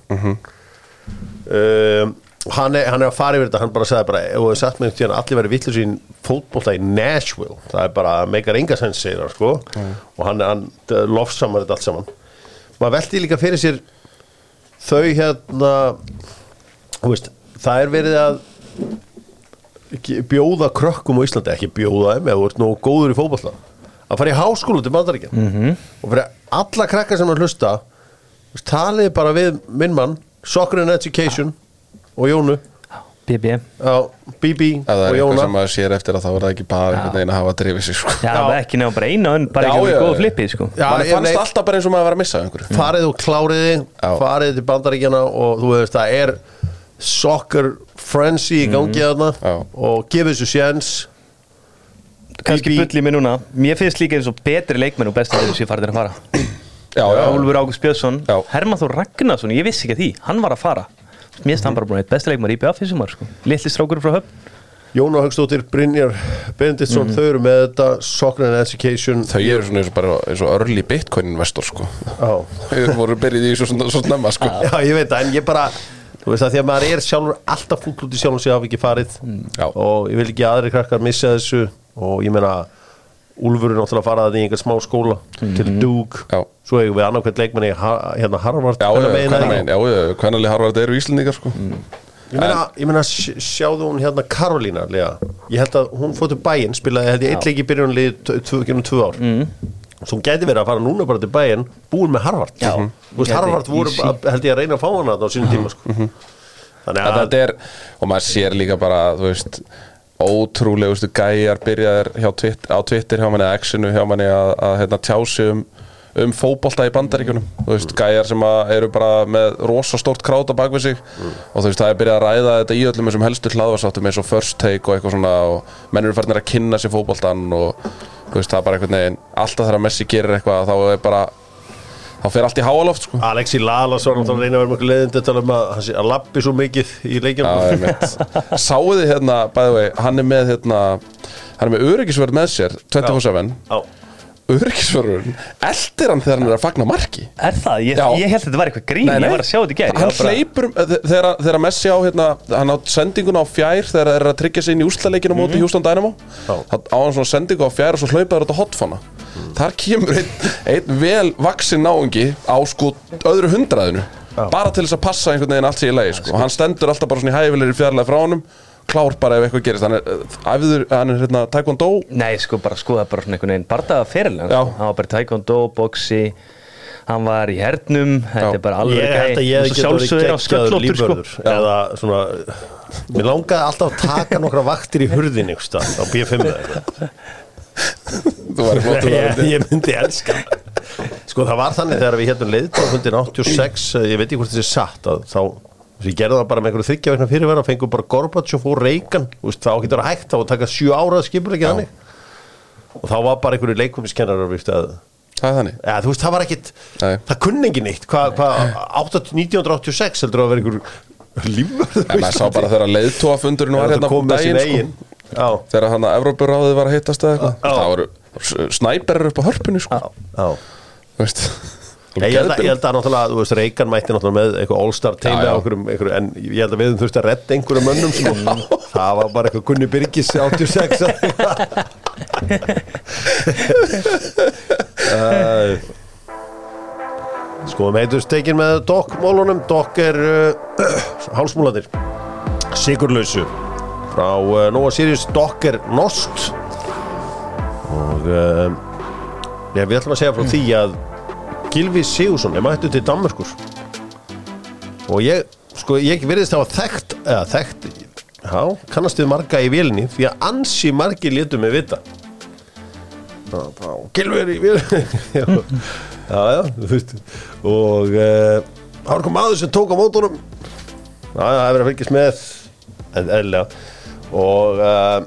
[SPEAKER 1] Um, hann, er, hann er að fara yfir þetta. Hann bara sagði bara og hefur sagt mig til hann allir verið vitlu sín fótbolta í Nashville. Það er bara meikar enga sens segir hann sko. Og hann, hann lofsamar þetta allt saman. Maður veldi líka fyrir sér þau hérna þú veist, það er verið að bjóða krökkum á Íslandi ekki bjóða þeim ef þú ert nógu góður í fótbolta að fara í háskólu til bandaríkja -hmm. og fyrir alla krakkar sem að hlusta þú veist, talið bara við minn mann Soccer and Education og Jónu
[SPEAKER 3] BB
[SPEAKER 1] á BB
[SPEAKER 2] Ef það
[SPEAKER 1] og
[SPEAKER 2] er eitthvað
[SPEAKER 1] Jóna
[SPEAKER 2] sem maður sér eftir að þá er það ekki bara einhvern veginn að hafa drifið sig sko.
[SPEAKER 3] Já,
[SPEAKER 1] Já.
[SPEAKER 3] ekki nefnum bara eina bara
[SPEAKER 2] Já,
[SPEAKER 3] ekki
[SPEAKER 2] já,
[SPEAKER 3] með góð flippið sko
[SPEAKER 1] ég
[SPEAKER 2] fannst
[SPEAKER 1] veit-
[SPEAKER 2] alltaf bara eins og maður var að missa einhverju
[SPEAKER 1] farið og kláriði
[SPEAKER 2] Já.
[SPEAKER 1] farið til bandaríkjana og þú veist það er soccer frenzy í gangi þarna
[SPEAKER 2] Já.
[SPEAKER 1] og gefið þessu séns
[SPEAKER 3] Kannski í mig núna Mér finnst líka eins og betri leikmenn og besta þessu ég farið að fara
[SPEAKER 2] Já, já,
[SPEAKER 3] Úlfur Ágúst Björnsson,
[SPEAKER 2] Já.
[SPEAKER 3] Herman Þór Ragnarsson Ég vissi ekki að því, hann var að fara Mér finnst hann bara búin að eitt besta leikmenn í BF þessum var sko. Litli strákur frá höfn
[SPEAKER 1] Jóna Högstóttir, Brynjar Benediktsson þau eru með þetta Soccer and Education
[SPEAKER 2] þau eru svona eins og, bara, eins og early bitcoin investor sko.
[SPEAKER 1] Já.
[SPEAKER 2] Þau voru byrjið í svo, svo snemma sko.
[SPEAKER 1] Já, ég veit það, en ég bara þú veist það, því að maður er sjálfur alltaf fúll út í sjálfum sig hafa ekki farið.
[SPEAKER 2] Já.
[SPEAKER 1] og ég vil ekki að aðri krakkar missa þessu. Og ég meina Úlfur er náttúrulega að fara að í einhver smá skóla til Duke,
[SPEAKER 2] Já.
[SPEAKER 1] svo hefur við annarkvæmt leikmenni hérna Harvard
[SPEAKER 2] Já, já,
[SPEAKER 1] megin
[SPEAKER 2] hvernig
[SPEAKER 1] það
[SPEAKER 2] megin, já, já, hvernig Harvard eru Íslendingar sko.
[SPEAKER 1] Ég meina, ég meina sj- sjáðu hún hérna Karolína lega. ég held að hún fór til bæinn spilaði held ég eitt leik í byrjunlið genum tvö ár. Mm. Hún gæti verið að fara núna bara til bæinn búin með Harvard.
[SPEAKER 3] Já.
[SPEAKER 1] Þú veist, Harvard voru, að- held ég að reyna að fá hana á sínum tíma sko. þannig
[SPEAKER 2] að þetta er, og maður sér líka bara þú veist, ótrúlegustu gæjar byrjaðir hjá Twitter, á Twitter hjá manni X-inu hjá manni að, að hérna, tjási um, um fótbolta í bandaríkjunum. Þú veist, gæjar sem eru bara með rosa stórt krát á bakvið sig. Og þú veist, það er byrjað að ræða þetta í öllum þessum helstu hlaðvarsáttum eins og first take og eitthvað svona og menn eru farinir að kynna sér fótboltan og veist, það er bara einhvern veginn alltaf þegar Messi gerir eitthvað þá er bara þá fer allt í háaloft sko
[SPEAKER 1] Alexi Lalas var náttúrulega að reyna að vera með leiðindi að tala um að, hann sé- að lappi svo mikið í leikjum.
[SPEAKER 2] Sáuð þið hérna, the way, hann er með hérna, hann er með öryggisvörð með sér 24-7,
[SPEAKER 1] Já.
[SPEAKER 2] Öryggisvörðurinn eldir hann þegar hann er að fagna marki
[SPEAKER 3] Er það? Ég,
[SPEAKER 2] Já.
[SPEAKER 3] ég held að þetta var eitthvað grín, ég var að sjá þetta í gær
[SPEAKER 2] Hann hleypur, um- þe- þegar, þegar Messi á hérna, hann á sendinguna á fjær þegar þeir eru að tryggja sig inn í úrslaleikinu mm móti Houston Dynamo
[SPEAKER 1] Já.
[SPEAKER 2] þá á hann svona sendingu á fjær og svo hlaupaður þetta hotfana þar kemur einn, einn vel vaksin náungi á sko öðru hundraðinu bara til þess að passa einhvern veginn allt sér í lagi sko. og hann stendur alltaf bara svona í hæfilegri fjarlæð frá honum klár bara ef eitthvað gerist hann er, uh, æfður, hann er hérna taekwondo
[SPEAKER 3] Nei, sko, bara skoða bara svona einhvern veginn bardaða fyrirlega,
[SPEAKER 2] Já.
[SPEAKER 3] sko. hann var bara taekwondo, boxi hann var í hernum þetta er bara alveg
[SPEAKER 1] verið
[SPEAKER 3] sjálfsögður á sköllóttur sko.
[SPEAKER 1] eða svona Mér langaði alltaf að taka nokkra vaktir í hurðin á B5 eða eitthvað.
[SPEAKER 2] Þú væri flottur að
[SPEAKER 1] ég, ég myndi elska. Sko það var þannig þegar við héttum leiðtófundin 86, eh, ég veit ekki hvort þessi satt að þá, þess að ég gerði það bara með einhverju þryggja vegna fyrirvera, fengum bara Gorbachev og Reagan, veist, þá getur það hægt þá taka sjö ára skipur ekki þannig. Og þá var bara einhverju
[SPEAKER 2] Það er þannig.
[SPEAKER 1] Ja, þú veist, það var ekkit
[SPEAKER 2] Nei.
[SPEAKER 1] það kunni ekki neitt, hvað hva, 1986 heldur að vera einhver lífvörð
[SPEAKER 2] En maður sá bara þegar leiðtóafundurinn var hérna um daginn sko. Þegar hann að Evrópuráðið var að hittast eða eitthvað. Það voru snæperar upp á hörpunni sko.
[SPEAKER 1] Já.
[SPEAKER 2] Þú veist
[SPEAKER 1] Ég held, að, ég held að náttúrulega, þú veist, Reykján mætti náttúrulega með eitthvað all-star teimi á einhverjum, einhverjum, en ég held að við höfum þurft að redda einhverjum mönnum sko. það var bara eitthvað Gunni Birgis 86 uh, Sko, meitur stekin með Dokk-mólunum Dokk er uh, hálsmúlanir Sigurlausu frá uh, Nóa Sirius. Dokk er nost. Og uh, ég, við ætlum að segja frá því að Gilvi Sigursson er mættu til Danmörkur og ég sko ég virðist hafa þekkt eða þekkt, já, kannast við marga í vélinni því að ansi margi létu mig vita. Já, já, Gilvi er í vélinni já, já, já, þú veist. Og uh, það var kom aður sem tók á mótunum. Já, já, það verið að fylgjast með en eðlilega. Og uh,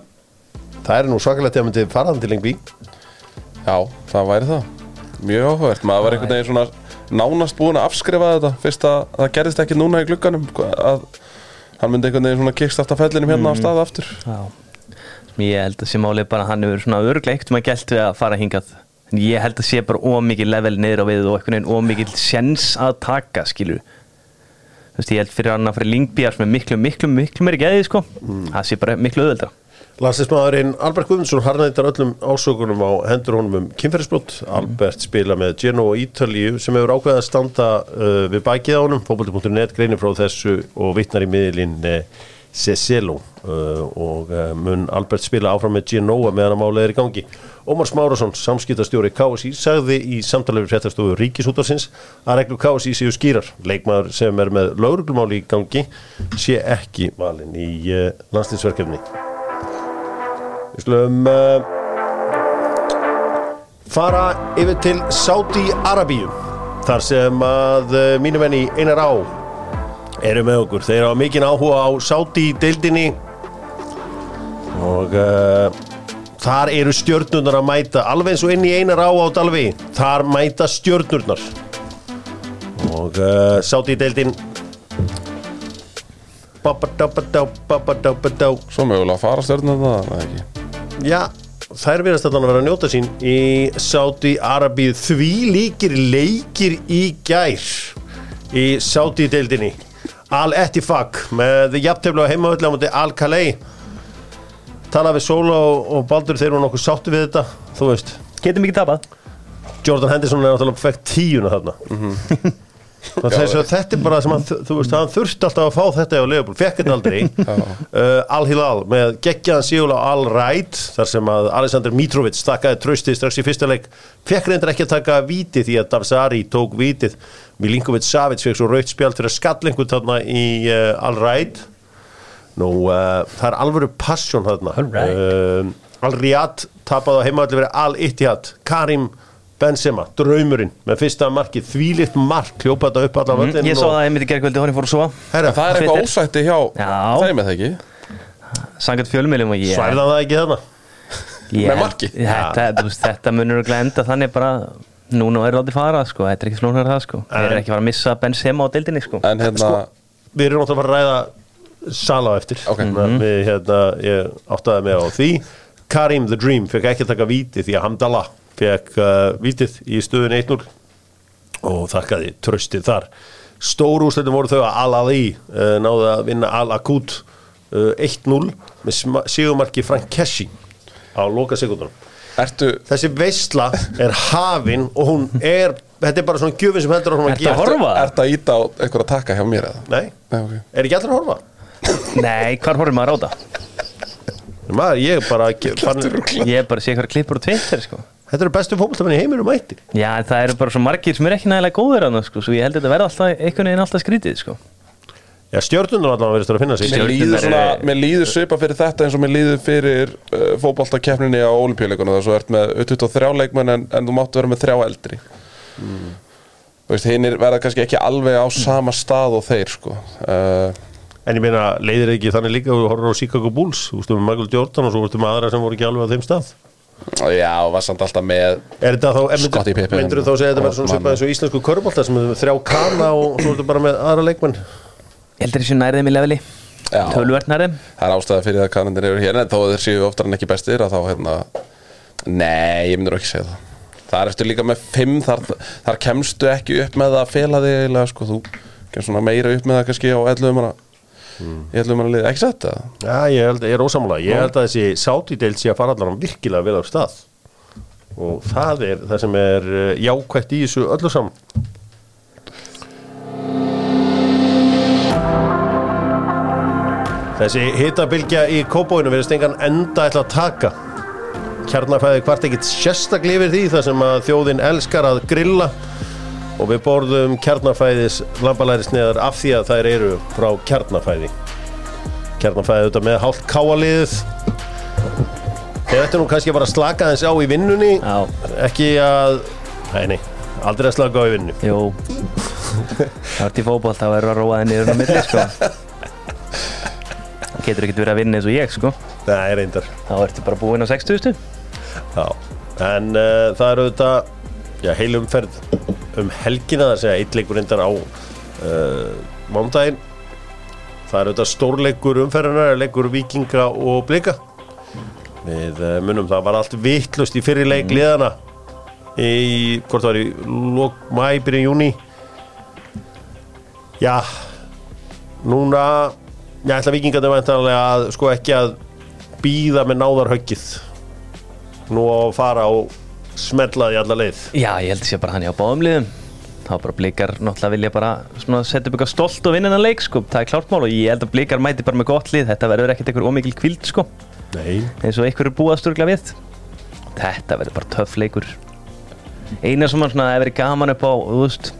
[SPEAKER 1] það er nú svakalegt að myndi faraðan til lengvi
[SPEAKER 2] Já, það væri það Mjög áhugavert, maður var einhvern veginn svona nánast búin að afskrifa þetta fyrst að það gerðist ekki núna í glugganum að hann myndi einhvern veginn svona kikst aftur fellinum hérna á stað aftur.
[SPEAKER 3] Já. Ég held að sé málið bara að hann hefur svona örglega ekkert maður gælt við að fara hingað. En ég held að sé bara ómikið level niður á við og einhvern veginn ómikið sjens að taka skilur. Þú veist, ég held fyrir hann að fyrir Lingbjars með miklu, miklu, miklu meiri geði sko. Það sé bara miklu auðveldra
[SPEAKER 1] Landsleismadurinn Albert Guðmundsson harnættar öllum ásökunum á hendur honum um kynferðisbrott. Albert spila með Genoa Ítalíu sem hefur ákveðið að standa uh, við bækið á honum. Fókbalti.net greinir frá þessu og vittnar í miðlinn uh, Cecelo uh, og uh, mun Albert spila áfram með Genoa meðan að málið er í gangi. Ómar Smárasson, samskiptastjóri KSI, sagði í samtalið við fréttastofu Ríkisútarsins að reglur KSI séu skýrar. Leikmaður sem er með lauruglumáli í gangi sé ekki valin í uh, landsliðsverkefni. Við slum uh, fara yfir til Saudi Arabíu þar sem að uh, mínu menni einar á eru með okkur. Þeir hafa mikinn áhuga á Saudi deildinni og uh, þar eru stjörnurnar að mæta. Alveg eins og inn í einar á á Dalvi þar mæta stjörnurnar. Og Saudi deildin Babadabadá, babadabadá
[SPEAKER 2] Svo mögulega að fara stjörnum það, það ekki
[SPEAKER 1] Já, þær verðast að vera að njóta sín í Saudi Arabíu. Því líkir leikir í gær í Saudi deildinni Al Ettifak með jafnteflu á heimavöldi á múti Al Kalei tala við Sóla og, og Baldur þeir eru nokkuð sáttu við þetta þú veist,
[SPEAKER 3] Getum ekki tapað?
[SPEAKER 1] Jordan Henderson er náttúrulega fekk tíuna þarna. Og þess að þetta er bara sem hann, þú veist, hann þurfti alltaf að fá þetta á Leopold, fekk þetta aldrei. Uh, Al Hilal með geggjaðan sígulega á Al Raid, þar sem að Alexander Mitrovic stakkaði trösti strax í fyrsta leik. Fekk reyndar ekki að taka víti því að Davsari tók vítið. Milinkovic Savic fekk svo raut spjald fyrir að skallengu þarna í uh, Al Raid nú, uh, það er alvöru passion þarna.
[SPEAKER 3] Al Raid.
[SPEAKER 1] uh, Al Riyad tapaði á heimavalli verið Al Ittihad Karim Benzema, draumurinn með fyrsta markið, þvílitt mark hljópa þetta upp völdin
[SPEAKER 3] Mm, Ég svo það einmitt í gerkvöldi horfinn fór að svo
[SPEAKER 1] Herra,
[SPEAKER 2] það er eitthvað ósætti hjá
[SPEAKER 3] Já.
[SPEAKER 2] þeim eða ekki?
[SPEAKER 3] Sangat fjölmjölum og ég
[SPEAKER 1] Svæfði hann það ekki þarna?
[SPEAKER 3] Ég-
[SPEAKER 2] Með marki?
[SPEAKER 3] Þetta, þú veist, þetta munur örugglega enda þannig bara Núna er látið fara sko, þetta er ekki flóknar það sko. Þeir eru ekki að fara að missa Benzema á deildinni sko.
[SPEAKER 2] En hérna,
[SPEAKER 1] Sko, Við erum náttúrulega að fara að ræða Sala á eftir.
[SPEAKER 2] Ok.
[SPEAKER 1] Þannig að við, hérna, Ég áttaði mig á því. Karim the Dream fekk ekki að taka víti því að Hamdallah fekk uh, vítið í stöðun 1-0 og þakkaði tröstið þar Stóru úrslitum voru þau að Al-Ali uh, náðu að vinna Al-Akut uh, 1-0 með sigumarki Frank Kessi á loka sekundunum
[SPEAKER 2] ertu
[SPEAKER 1] Þessi veisla er hafin og hún er, þetta er bara svona gjöfin sem heldur áfram að
[SPEAKER 3] Ertu að
[SPEAKER 1] gerast.
[SPEAKER 3] horfa?
[SPEAKER 2] Ertu að íta á eitthvað að taka hjá mér eða?
[SPEAKER 1] Nei,
[SPEAKER 2] Nei, ok
[SPEAKER 1] er ekki allir að horfa?
[SPEAKER 3] Nei, hvar horfum maður á það?
[SPEAKER 1] Maður, ég er bara fann,
[SPEAKER 3] Ég er bara að sé eitthvað klippur á Twitter sko
[SPEAKER 1] Þetta eru bestu fótboltamenn í heiminum mætti.
[SPEAKER 3] Já, en það eru bara svo margir sem er ekki nægilega góður að það sko Svo ég held að þetta verða alltaf einhvern veginn alltaf skrítið sko.
[SPEAKER 1] Já, stjörnunum allavega verðist að finna sig.
[SPEAKER 2] Mér líður, svona,
[SPEAKER 3] eru-
[SPEAKER 2] mér líður svipa fyrir þetta eins og mér líður fyrir uh, fótboltakeppninni á olimpíuleikunum þar svo ert með 23 leikmenn en, en þú máttu vera með þrjá eldri.
[SPEAKER 1] Mm.
[SPEAKER 2] Þú veist, hinn verða kannski ekki alveg á sama stað og þeir sko. Uh,
[SPEAKER 1] En ég meina, leiðir ekki þannig líka og horfður á Chicago Bulls, þú veist um Michael Jordan og svo veist um aðra sem voru ekki alveg á þeim stað
[SPEAKER 2] Já, var samt alltaf með
[SPEAKER 1] Er þetta þá, en
[SPEAKER 2] Scottie
[SPEAKER 1] myndur,
[SPEAKER 2] Pippen
[SPEAKER 1] myndur þá segja að þetta verður svona svipað eins og íslensku körbólta sem er þrjá kana og svo ertu bara með aðra leikmenn?
[SPEAKER 3] Ég heldur þessu nærðum í leveli.
[SPEAKER 2] Já.
[SPEAKER 3] Tölvert nærðum
[SPEAKER 2] Það er ástæða fyrir að kannandir eru hér en þó að þeir séu oftar en ekki bestir að þá hérna Nei, ég myndur ekki segja það. Það er eftir líka með fimm þar, þar kemstu ekki upp með að fela þig sko, þú kemst svona meira upp með það kannski á 11 manna mm. 11 manna lið, ekki sett það?
[SPEAKER 1] Já, ég, held, ég er ósamlega, ég held að þessi sátídeild sé að fara allar virkilega vel á stað. Og það er það sem er eh, jákvætt í þessu öllu saman. Þessi hitabilgja í kópóinu verðist engan enda ætla að taka. Kjarnafæði hvart ekkit sérstaklega yfir því þar sem að þjóðin elskar að grilla og við borðum kjarnafæðis lambalæri sneðar af því að þær eru frá kjarnafæði. Kjarnafæði auðvitað með hálft káaliðið Þeir ættu nú kannski bara að slaka þess á í vinnunni
[SPEAKER 3] Já.
[SPEAKER 1] ekki að nei, nei, aldrei að slaka á í vinnu
[SPEAKER 3] Jú. Það vart í fótboll, það verður að róa þenni á milli sko. Það getur ekkert verið að vinna eins og ég sko.
[SPEAKER 1] Nei, reyndar.
[SPEAKER 3] Þá ertu bara búinn á 60
[SPEAKER 1] Já. En uh, það er auðvitað já, heilumferð um helgina það segja eitt leikur reyndar á uh, mándaginn það er auðvitað stórleikur umferðinar leikur vikinga og blika. Við uh, munum það var allt vittlust í fyrir leik liðana í, hvort var í mæ, byrjun júni já núna ég ætla vikingarnir væntanlega að sko ekki að býða með náðarhöggið. Nú að fara og smella því alla leið.
[SPEAKER 3] Já, ég held að sé bara hann hjá báðum liðum. Þá bara blikar náttúrulega vilja bara setja upp eitthvað stolt og vinna hennan leik sko. Það er klárt mál og ég held að blikar mæti bara með gott lið. Þetta verður ekkert eitthvað ómikil kvild sko. Eins og einhver er búið að sturgla við. Þetta verður bara töff leikur. Eina sem hann svona hefur verið gaman upp á veist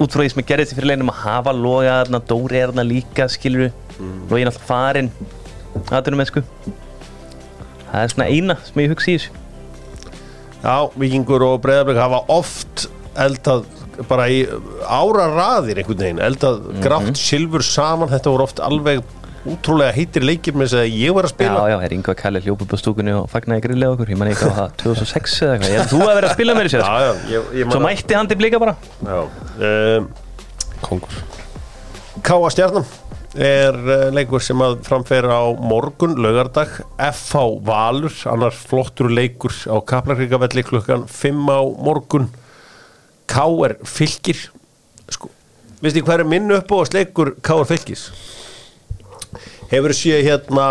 [SPEAKER 3] út frá því sem ég gerði þetta fyrir leginum að hafa loga þarna, Dóri er þarna líka skilur mm. logi náttúrulega farinn. Aðtunum með sko það er svona eina sem ég hugsi í þessu
[SPEAKER 1] já, vikingur og breyðarblik hafa oft eldað bara í ára raðir einhvern veginn, eldað grátt silfur saman, þetta voru oft alveg útrúlega heitir leikir með þess að ég var að
[SPEAKER 3] Já,
[SPEAKER 1] spila.
[SPEAKER 3] Já, er Ingo Kalli hljópa upp á stúkunni og fagnaði grillið okkur, ég man ekki á það 2006 eða eitthvað, ég held að þú að vera að spila með þessu?
[SPEAKER 1] Já, já, ég, ég
[SPEAKER 3] Svo mætti hann til blika bara?
[SPEAKER 1] Já, um,
[SPEAKER 2] Kongur.
[SPEAKER 1] Káa Stjarnan er uh, leikur sem að framfera á morgun, laugardag. FH Valur, annar flottur leikur á Kaplakrikavelli klukkan 5 á morgun. K er fylgir sko, veist hvað er minn upp að sleikur K er fylgis hefur séð hérna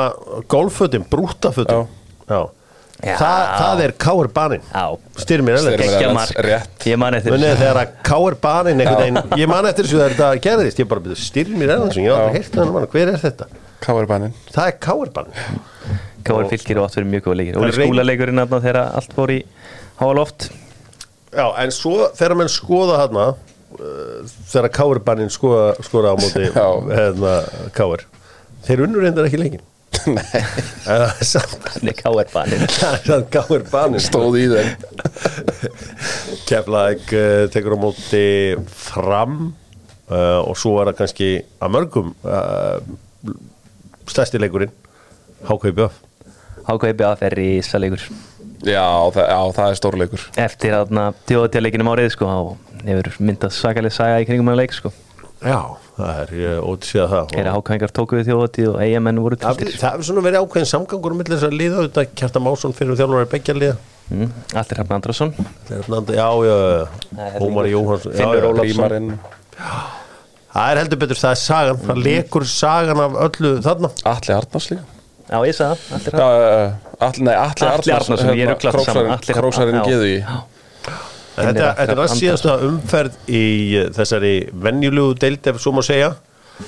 [SPEAKER 1] golffötum, brútafötum já.
[SPEAKER 3] Já.
[SPEAKER 1] Þa, það er K er banin
[SPEAKER 3] Já,
[SPEAKER 1] styrmir
[SPEAKER 2] rétt.
[SPEAKER 3] Ég man eftir þessu
[SPEAKER 1] þegar að K.R. Banin ég man eftir þessu þegar þetta gerðist, ég bara byrði styrmir það mann, hver er þetta?
[SPEAKER 2] Var bænin?
[SPEAKER 1] Það er K.R. Banin.
[SPEAKER 3] Káar fylgir og átt verið mjög góða leikir Óli
[SPEAKER 1] Það er reyn-
[SPEAKER 3] skúla leikurinn aðna þegar allt fór í háa loft
[SPEAKER 1] Já, en svo þegar menn skoða þarna, uh, þegar K.R. Banin skoða, skoða á móti hérna, K.R. Þeir unnur reyndar ekki leikin.
[SPEAKER 2] Nei,
[SPEAKER 1] er
[SPEAKER 3] Þannig
[SPEAKER 1] það er samt K.R. Banin.
[SPEAKER 2] stóð í þeim
[SPEAKER 1] Keflæk uh, tekur á móti fram uh, og svo er það kannski að mörgum uh, stærsti leikurinn, HKBF.
[SPEAKER 3] HKBF er í sæleikur
[SPEAKER 2] Já, það, já, það er stórleikur
[SPEAKER 3] Eftir aðna tjóðatjáleikinum árið sko og hefur myndað svakalega saga í kringum hann leik sko
[SPEAKER 1] Já, það er uh, ótsíða það.
[SPEAKER 3] Þegar HKingar tóku við tjóðatíð og eigamenn voru tiltir
[SPEAKER 1] það hefur svona verið ákveðin samgangur um þess að liða auðvitað Kjartan Másson fyrir þjálfur er beggja liða.
[SPEAKER 3] Mm. Allir Hrafn Andrason.
[SPEAKER 1] Þeir eru nandi- Já, já, já
[SPEAKER 3] er
[SPEAKER 1] Ómar Jóhansson
[SPEAKER 3] Finnur Ólafsson.
[SPEAKER 1] Það er heldur betur, það er sagan Það lekur sagan af öllu þarna.
[SPEAKER 2] Atli Arnars líka.
[SPEAKER 3] Já, ég sagði það, Allir
[SPEAKER 2] Atli, nei, Atli,
[SPEAKER 3] Atli
[SPEAKER 2] Arnars
[SPEAKER 3] Arnarsson, ég ruglast
[SPEAKER 1] Þetta þetta er að síðasta umferð í uh, þessari venjulegu deild ef svo má segja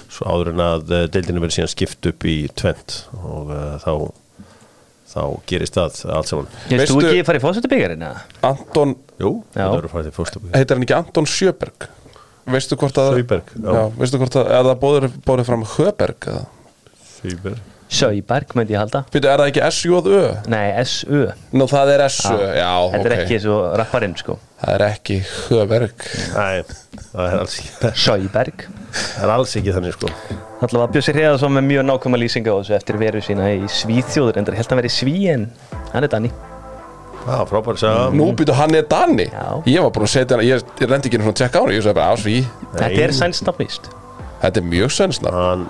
[SPEAKER 1] Svo áður en að uh, deildinu verið síðan skipt upp í tvent og uh, þá þá gerist það allt saman
[SPEAKER 2] Veistu-
[SPEAKER 3] stu ekki að fara í fósættubyggjarinn eða?
[SPEAKER 2] Anton,
[SPEAKER 1] Jú,
[SPEAKER 2] heitir hann ekki Anton Sjöberg? veistu hvort að
[SPEAKER 1] Sauberg, já.
[SPEAKER 2] já. veistu hvort að, er það bóður, bóður fram Höberg eða?
[SPEAKER 1] Fýber
[SPEAKER 3] Söiberg myndi ég halda.
[SPEAKER 2] Býtu, er það ekki S-J-Ö?
[SPEAKER 3] Nei, S-U
[SPEAKER 2] Nú, það er S-Ö, já,
[SPEAKER 3] Þetta er
[SPEAKER 2] ok.
[SPEAKER 3] ekki svo rapparinn sko.
[SPEAKER 2] Það er ekki Höberg
[SPEAKER 1] Nei, það er alls ekki
[SPEAKER 3] Söiberg
[SPEAKER 1] Það er alls ekki þannig sko.
[SPEAKER 3] Alltaf var Bjössi Hreðarsson með mjög nákvæma lýsinga á þessu eftir veru sína í Svíþjóður en það held að vera í Sví en hann er Danni.
[SPEAKER 1] Já, frábær sagða
[SPEAKER 2] Nú býtu, hann er Danni?
[SPEAKER 3] Já.
[SPEAKER 2] Ég var búin að setja hann, ég, ég rendi ekki svona að tjekka á hann Ég sagði bara, á sví.
[SPEAKER 3] Þetta er sænsnafnist
[SPEAKER 2] Þetta er mjög sönsna
[SPEAKER 1] Hann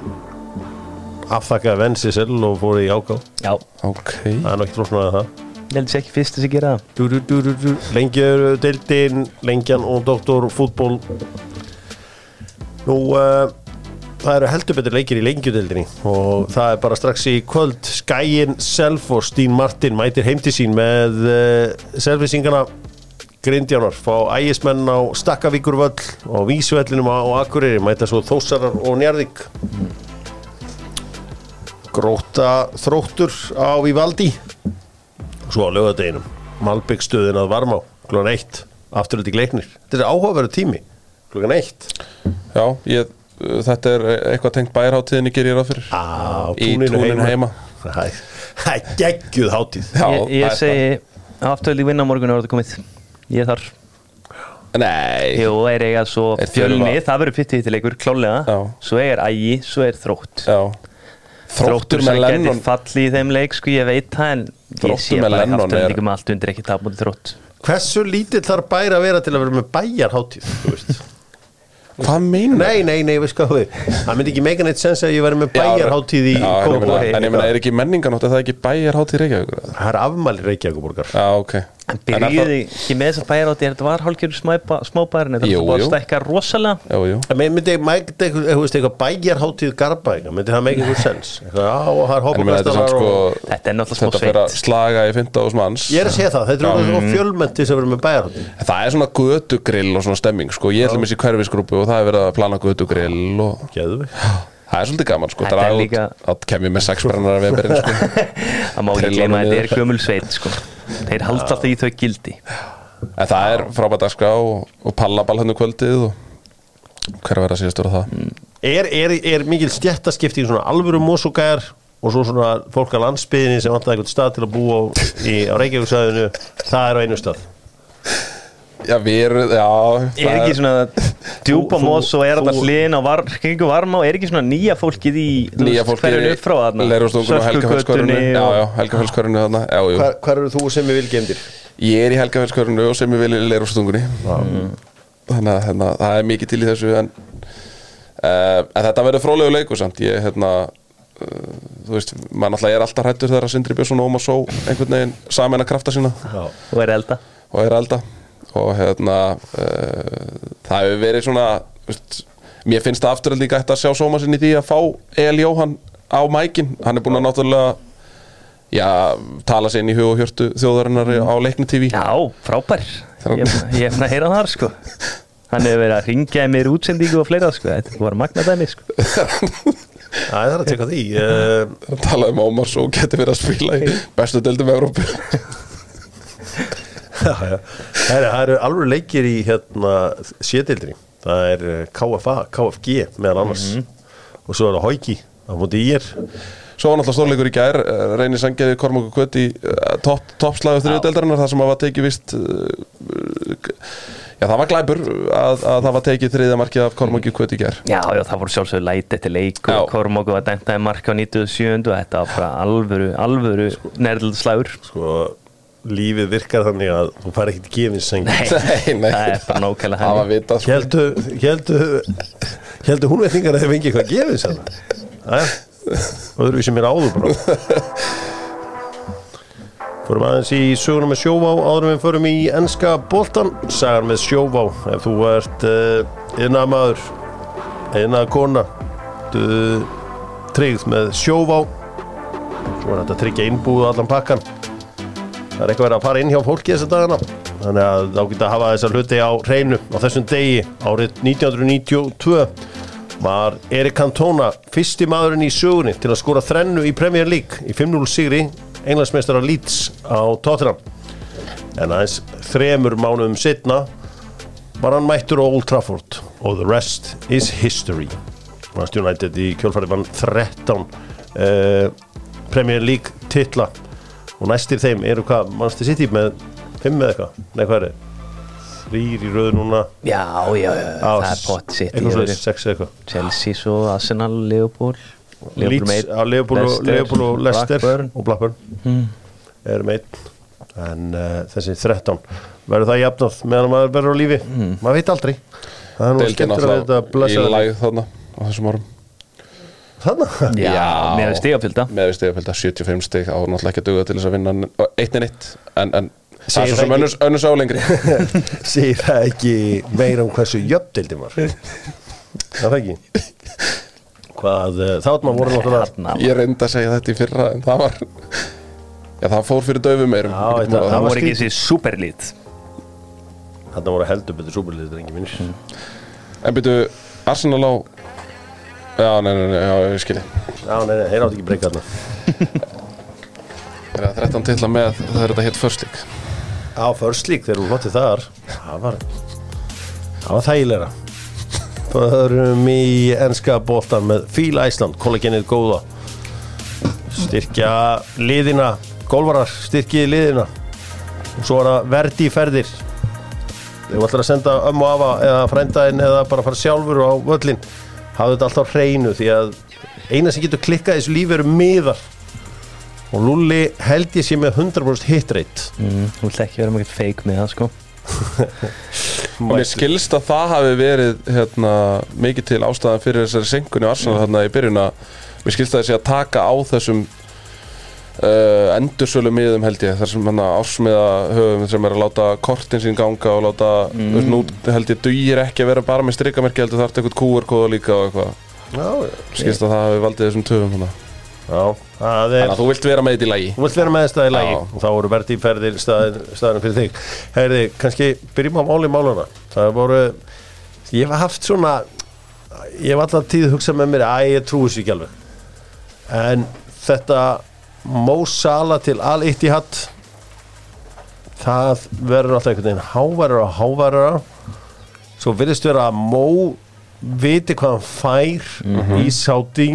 [SPEAKER 1] afþakkaði vensi selv og fór í áká
[SPEAKER 3] Já,
[SPEAKER 2] Ok.
[SPEAKER 1] Það er nokkið flóknar að það.
[SPEAKER 3] Sér ekki fyrst þess að gera það.
[SPEAKER 1] Du, du, du, eru deildin Lengjan og doktor fútból Nú uh, Það eru heldur betur leikir í lengjudeildinni og það er bara strax í kvöld. Skæin Self og Stín Martin mætir heim til sín með uh, selfisingana Grindjánar fá ægismenn á Stakkavíkurvöll og Vísvellinum á Akureyri mæta svo Þósarar og Njarðvík Gróta þróttur á Vivaldi. Svo á lögadeginum Malbyggstöðin að Varmá klukkan eitt afturöldi gleiknir. Þetta er áhugaverðu tími klukkan eitt.
[SPEAKER 2] Já, ég, þetta er eitthvað tengt bæjarháttíðinni gerir ég ráð fyrir.
[SPEAKER 1] Á
[SPEAKER 2] Í túninu heima.
[SPEAKER 1] það er- það er geggjuð hátíð.
[SPEAKER 2] Já,
[SPEAKER 3] Ég,
[SPEAKER 2] það
[SPEAKER 3] ég
[SPEAKER 2] er
[SPEAKER 3] segi aftöðli vinna á morgun er þetta komið. Ég þar.
[SPEAKER 2] Það. Nei.
[SPEAKER 3] Jú, er eiga svo
[SPEAKER 2] Er
[SPEAKER 3] fjölni,
[SPEAKER 2] þurfa-
[SPEAKER 3] það verður pittið til leikur klálega
[SPEAKER 2] Já.
[SPEAKER 3] Svo er ægi, svo er þrótt.
[SPEAKER 2] Já Þróttur með Lennon
[SPEAKER 3] falli í þeim leik sko ég veit það en ég
[SPEAKER 2] Þróttur
[SPEAKER 3] sé
[SPEAKER 2] með
[SPEAKER 3] bara
[SPEAKER 2] Lennon er-
[SPEAKER 3] afturlendingum allt undir ekki tap mútið þrótt
[SPEAKER 1] hversu lítill þarf bæri að vera til að vera með bæjarhátíð þú veist?
[SPEAKER 2] Hvað meinar
[SPEAKER 1] nei, nei, nei, hvað við það myndi ekki meika neitt sens að ég veri með bæjarhátíð í
[SPEAKER 2] Já, en ég meina- meina, er ekki menninganótt, er það ekki bæjarháttíð Reykjavíkur? eða?
[SPEAKER 1] það er afmæli Reykjavíkuborgar
[SPEAKER 2] Já, ok
[SPEAKER 3] En
[SPEAKER 2] er það-
[SPEAKER 3] byrjuði ekki með þessa bæjarátti þetta var hálfgerður smábærin þetta var búið
[SPEAKER 2] jú.
[SPEAKER 3] að stækka rosalega
[SPEAKER 1] myndi, eitthvað bæjarhátíð Garbaðinga, myndi það meika eitthvað sens eitthvað, já, og það er
[SPEAKER 2] En ég meina, þetta er samt
[SPEAKER 1] hoppabestarar
[SPEAKER 2] sko
[SPEAKER 3] Þetta er náttúrulega smá
[SPEAKER 2] Þetta fyrir að
[SPEAKER 3] sveit.
[SPEAKER 2] slaga í 15 manns.
[SPEAKER 1] Ég er að segja það, þetta er svona fjölmenti sem verður með bæjarhátíð.
[SPEAKER 2] En Það er svona götugrill og svona stemming sko. Ég ætlum þessi hverfisgrúpu og það er verið að plana götugrill og
[SPEAKER 1] Geðu við
[SPEAKER 2] það er svolítið gaman sko. Það
[SPEAKER 3] er líka-
[SPEAKER 2] að kem ég með sexbrennar af veberinn sko.
[SPEAKER 3] Það má ekki gleyma að þetta er gömul sveit sko. Þeir halda alltaf í þau gildi
[SPEAKER 2] En það er frábært dagskrá og, og pallaball hennu kvöldið og hver verða síðast vera það
[SPEAKER 1] er, er, er mikil stjættaskipting svona alvöru mósugæjar og svo svona fólk á landsbyðinni sem vantar eitthvað stað til að búa á, í, á Reykjavíksæðinu það er á einu stað
[SPEAKER 2] Já, við erum, já
[SPEAKER 3] Er ekki svona djúpa mós og er þetta hliðin á var, kringu varma og er ekki svona nýja fólkið í
[SPEAKER 2] Nýja
[SPEAKER 3] veist,
[SPEAKER 2] fólki
[SPEAKER 3] hverjum upp frá þarna?
[SPEAKER 2] Leirústungun og Helgafellskörunu
[SPEAKER 3] Sölkugötunni
[SPEAKER 2] Já, já, Helgafellskörunu þarna. Já, jú
[SPEAKER 1] hvar, hvar eru þú sem ég vil gemdir?
[SPEAKER 2] Ég er í Helgafellskörunu og sem ég vil í Leirústungunni Þannig að hérna, það er mikið til í þessu en, uh, en þetta verður fróðlegu leikur samt. Ég, hérna uh, Þú veist, maður náttúrulega er alltaf hrættur þegar að Sindri Björnsson og Ómar Só einhvern veginn saman að krafta sína.
[SPEAKER 1] Já.
[SPEAKER 3] og er elda.
[SPEAKER 2] Og er elda og hérna uh, það hefur verið svona veist, mér finnst það afturöld líka eftir að sjá sóma sinni í því að fá El Jóhann á mækin, hann er búin að náttúrulega já, tala sér inn í hug og hjörtu þjóðarinnar á leikni TV
[SPEAKER 3] Já, frábær. Ég ég er fann að heyra það sko. Hann hefur verið að ringja í mér útsendingu og fleira sko. Þetta var magnadæmi sko.
[SPEAKER 1] Það er að teka því. Uh,
[SPEAKER 2] hann talaði um Ómar Só geti verið að spila í bestu
[SPEAKER 1] já, já. Það eru- það eru alveg leikir í hérna, sétildri það er eh, KFA, KFG meðal annars. Og svo er það Hauki á móti í er
[SPEAKER 2] Svo var náttúrulega stórleikur í gær, eh, Reyni Sangeði Kormáku Kvöt í uh, topp top slagu þriðudeldarinnar þar sem að var tekið vist já það var glæpur að, að það var tekið þriðja markið af Kormáku Kvöt í gær.
[SPEAKER 3] Já, já, það voru sjálfsögur læti eftir leik og Kormóku var dæmtaði marka á 97 og þetta var bara alvöru, alvöru nærðaldslægur
[SPEAKER 1] sko, lífið virkar þannig að þú fær ekkert gefins sengi
[SPEAKER 3] Nei,
[SPEAKER 2] Nei,
[SPEAKER 3] það er bara nákvæmlega hann
[SPEAKER 2] vitað sko.
[SPEAKER 1] Héldu, héldu, héldu hún veitingar að þið fengi eitthvað gefins hann. Það er við sem er áður bara Fórum aðeins í söguna með sjóvá áður en við förum í enska boltan Sagar með sjóvá ef þú ert uh, innan maður innan kona du, tryggð með sjóvá. Svo er þetta að tryggja innbúðu allan pakkan það er eitthvað verið að fara inn hjá fólki þessa dagana. Þannig að þá geta að hafa þessar hluti á hreinu. Á þessum degi árið 1992 var Erik Cantona fyrsti maðurinn í sögunni til að skora þrennu í Premier League í 5-0 sigri englandsmeistara Leeds á Tottenham. En aðeins þremur mánuðum setna var hann mættur á Old Trafford og the rest is history. Manchester United í kjölfari vann 13 uh, Premier League titla og næstir þeim eru hvað Manchester City með 5 eða eitthvað? Nei hvað er þið? þrýr í röðu núna.
[SPEAKER 3] Já, já, já, það er pott sitt
[SPEAKER 1] eitthvað svo 6 eða eitthvað.
[SPEAKER 3] Chelsea svo, Arsenal,
[SPEAKER 1] á Liverpool, og,
[SPEAKER 3] Leicester,
[SPEAKER 1] Liverpool og Leicester
[SPEAKER 3] Blackburn.
[SPEAKER 1] og Blackburn. Er meitt en uh, þessi 13 verður það jafnað meðan maður verður á lífi? Maður veit aldrei. Það er nú skemmtur að þetta
[SPEAKER 2] alltaf í
[SPEAKER 1] blessa
[SPEAKER 2] læð þarna á þessum árum
[SPEAKER 1] þannig
[SPEAKER 3] Já, er stigafylgda
[SPEAKER 2] með við stegafölda 75 steg á náttúrulega ekki að duga til þess að vinna eitt en eitt. En, en það er svo
[SPEAKER 1] það
[SPEAKER 2] sem önnurs, önnurs álengri
[SPEAKER 1] segir það ekki meira um hversu jöfndeildin var? Það er ekki? Hvað uh, þáttum voru náttúrulega
[SPEAKER 2] ég reyndi að segja þetta í fyrra en það var já það fór fyrir döfum meirum.
[SPEAKER 1] Já, þetta-
[SPEAKER 3] Það
[SPEAKER 1] var
[SPEAKER 3] voru ekki þessi superlít.
[SPEAKER 1] Þarna voru heldur betur þetta er minnir
[SPEAKER 2] en byrju Arsenal á já, nei, nei, nei, já, ég skilji
[SPEAKER 1] já, nei, nei, þeir átt ekki breyka þarna.
[SPEAKER 2] Er það 13 titla með það er þetta hitt first league.
[SPEAKER 1] Á first league þegar hún flottið þar. Það var það var þægilega förum í enska boltan með Fíl Æsland, kollagenið góða styrkja liðina. Golvarar, styrkjiði liðina. Og svo er það verdi í ferðir. Þegar þú ætlar að senda ömmu afa eða frændaðinn eða bara fara sjálfur á völlin hafðu þetta alltaf hreinu því að eina sem getur klikkað í þessu lífi eru miðar. Og Lulli held ég sé með 100% hit rate.
[SPEAKER 3] Mm, Þú vilt ekki vera mjög feik með það sko.
[SPEAKER 2] Og mér skilst að það hafi verið hérna, mikið til ástæðan fyrir þessari senkunni á Arsenal hérna í byrjun að mér skilst að þessi að taka á þessum uh, endursölu miðum held ég þar sem hann ásmiða höfum sem er að láta kortin sín ganga og láta mm. nú held ég dugir ekki að vera bara með strikamerki heldur þarf eitthvað QR-kóða líka og eitthvað.
[SPEAKER 1] Já,
[SPEAKER 2] skilst að það hafi valdið þessum töfum hana.
[SPEAKER 1] já, það er
[SPEAKER 2] þannig að þú vilt vera með þetta í lagi.
[SPEAKER 1] Þú vilt vera með þetta í lagi.
[SPEAKER 2] Já.
[SPEAKER 1] og þá voru verði í ferðir staðin, staðin fyrir þig. Herði, kannski byrjum á máli máluna Það voru, ég hef haft svona ég hef alltaf tíð hugsað með mér að ég trúi þessu ekki alveg. En þetta Mo Salah til Al-Ittihad það verður alltaf einhvern veginn háværar og háværar svo virðist vera að Mo viti hvað hann fær í sáti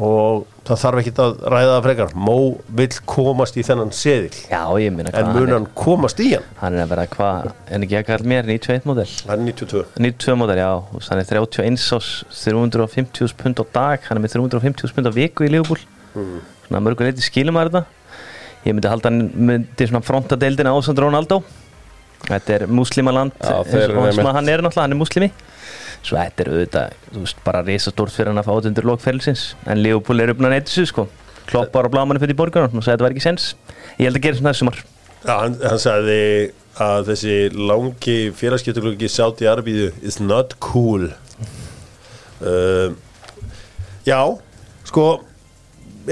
[SPEAKER 1] og það þarf ekki að ræða það frekar. Mo vill komast í þennan seðil.
[SPEAKER 3] Já, ég minna
[SPEAKER 1] en
[SPEAKER 3] hvað
[SPEAKER 1] mun
[SPEAKER 3] hann
[SPEAKER 1] komast í hann?
[SPEAKER 3] Hann er að vera hvað, en ekki að kalla mér 91 model
[SPEAKER 1] hann er 92
[SPEAKER 3] 92 model, já, hann er 31 ás 350.000 pund á dag. Hann er með 350.000 pund á viku í Liverpool svona mörgur leiti skilum að þetta. Ég myndi halda hann myndi svona fronta deildina ásand Ronaldo. Þetta er muslimaland
[SPEAKER 2] Já,
[SPEAKER 3] eins
[SPEAKER 2] þeir
[SPEAKER 3] og sem að hann er náttúrulega, hann er muslimi svo þetta er auðvitað, þú veist, bara risastórt fyrir hann að fá þetta undir lokferðilsins en Liverpool er uppnað neitt þessu, sko. Kloppar og blámanni fyrir í borgarna og sagði þetta var ekki sens ég held að gera svona þessumar
[SPEAKER 1] Já, hann, hann sagði að þessi langi félagskiptuglöggi Saudi Arabíu is not cool. Uh, Já, sko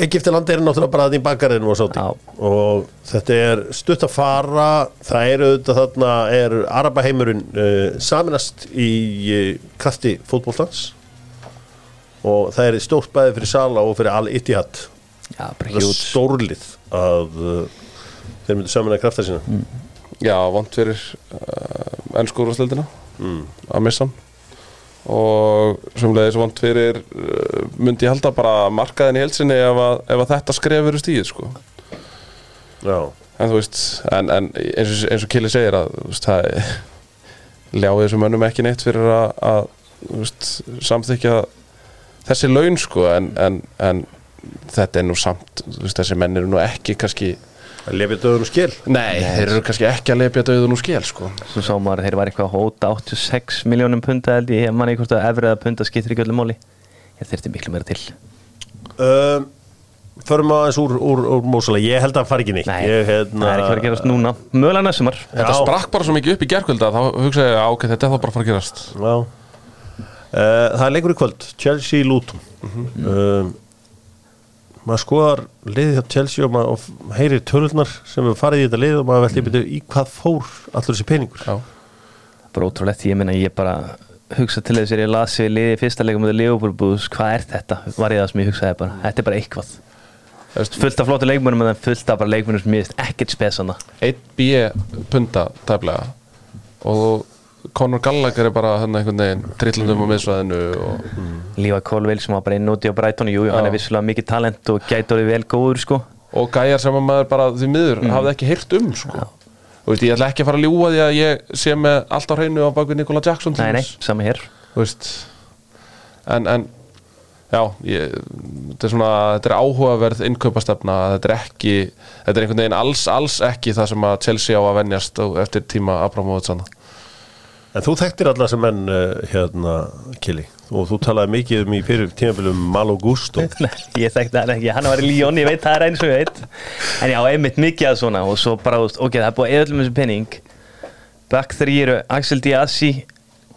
[SPEAKER 1] Egiptalandi er náttúrulega bara þannig bakarinn og Saudi
[SPEAKER 3] Já.
[SPEAKER 1] og þetta er stutt að fara það eru auðvitað þarna er Arabaheimurinn uh, saminast í uh, krafti fótboltans. Og það er stórt bæði fyrir Sala og fyrir Al-Ittihad. Það er stórlið að uh, þeir myndu samina krafta sína.
[SPEAKER 2] Já, vant fyrir uh, ennskúrvarsleildina mm. að missa hann og semlega þess vant fyrir uh, myndi ég halda bara markaðin í helsinni ef, að, ef að þetta skref eru stíð sko.
[SPEAKER 1] Já,
[SPEAKER 2] en þú veist en, en eins, og, eins og Kili segir að veist, það ljáði þessum mönnum ekki neitt fyrir að, að veist, samþykja þessi laun sko en, en, en þetta er nú samt veist, þessi menn eru nú ekki kannski
[SPEAKER 1] að lefja döðun og skil
[SPEAKER 2] nei, þeir eru kannski ekki að lepja döðun úr skil sko.
[SPEAKER 3] Svo sá maður að þeir var eitthvað að hóta 86 miljónum punda held ég, manni hvort að efriða punda skiptir ekki öllum móli ég þurfti miklu meira til.
[SPEAKER 1] Um, Förum aðeins úr, úr, úr Mósala Ég held að fari ekki neitt.
[SPEAKER 3] Nei,
[SPEAKER 1] ég, hérna,
[SPEAKER 3] það er ekki verið að gerast núna. Mögulega næstumar
[SPEAKER 2] Þetta sprakk bara svo mikið upp í gerkvölda þá hugsaði ég, "Á, ok, þetta er þá bara að fara að gerast.
[SPEAKER 1] Já. Uh, Það er leikur í kvöld. Chelsea Luton um, Maður skoðar liðið hjá Chelsea og maður og heyrir tölurnar sem við farið í þetta lið og maður veldi mm. í hvað fór allur þessi peningur
[SPEAKER 2] Já,
[SPEAKER 3] bara ótrúlegt, ég meina ég bara hugsa til þess að ég lasi við liði í fyrsta leikum með Leopoldbúðs, hvað er þetta? var ég það sem ég hugsaði bara, þetta er bara eitthvað fullt af flótu leikmönum en fullt af bara leikmönum sem ég veist ekkert spesana
[SPEAKER 2] einn B punta tæplega og Conor Gallagher er bara hann einhvern veginn trillundum á miðsvæðinu og
[SPEAKER 3] Lífa Colville sem var bara inn úti á Brighton Jú, jú, hann
[SPEAKER 2] Já.
[SPEAKER 3] er vissulega mikið talent og orðið vel góður sko
[SPEAKER 2] og gæjar sem að maður bara því miður
[SPEAKER 3] Mm.
[SPEAKER 2] hafði ekki heyrt um sko. og veist, ég ætla ekki að fara að ljúga því að ég sé með allt á hreinu á bakvið Nikola Jackson
[SPEAKER 3] Nei, nei, sama hér
[SPEAKER 2] en, en já, ég, þetta er svona þetta er áhugaverð innkaupastefna þetta er ekki, þetta er einhvern veginn alls, alls ekki það sem að Chelsea á að venjast á- eftir tíma Abramovits hann
[SPEAKER 1] En þú þekktir alla sem menn uh, hérna, Kili. Og þú talaði mikið um í fyrir tímafélum Malo Gusto.
[SPEAKER 3] Ég þekkti hann ekki, hann var í Líón, ég veit það er eins og ég veit. En já, einmitt mikið að svona. Og svo bara, ok, það er búið að eða öllum þessu penning back three eru Axel Diassi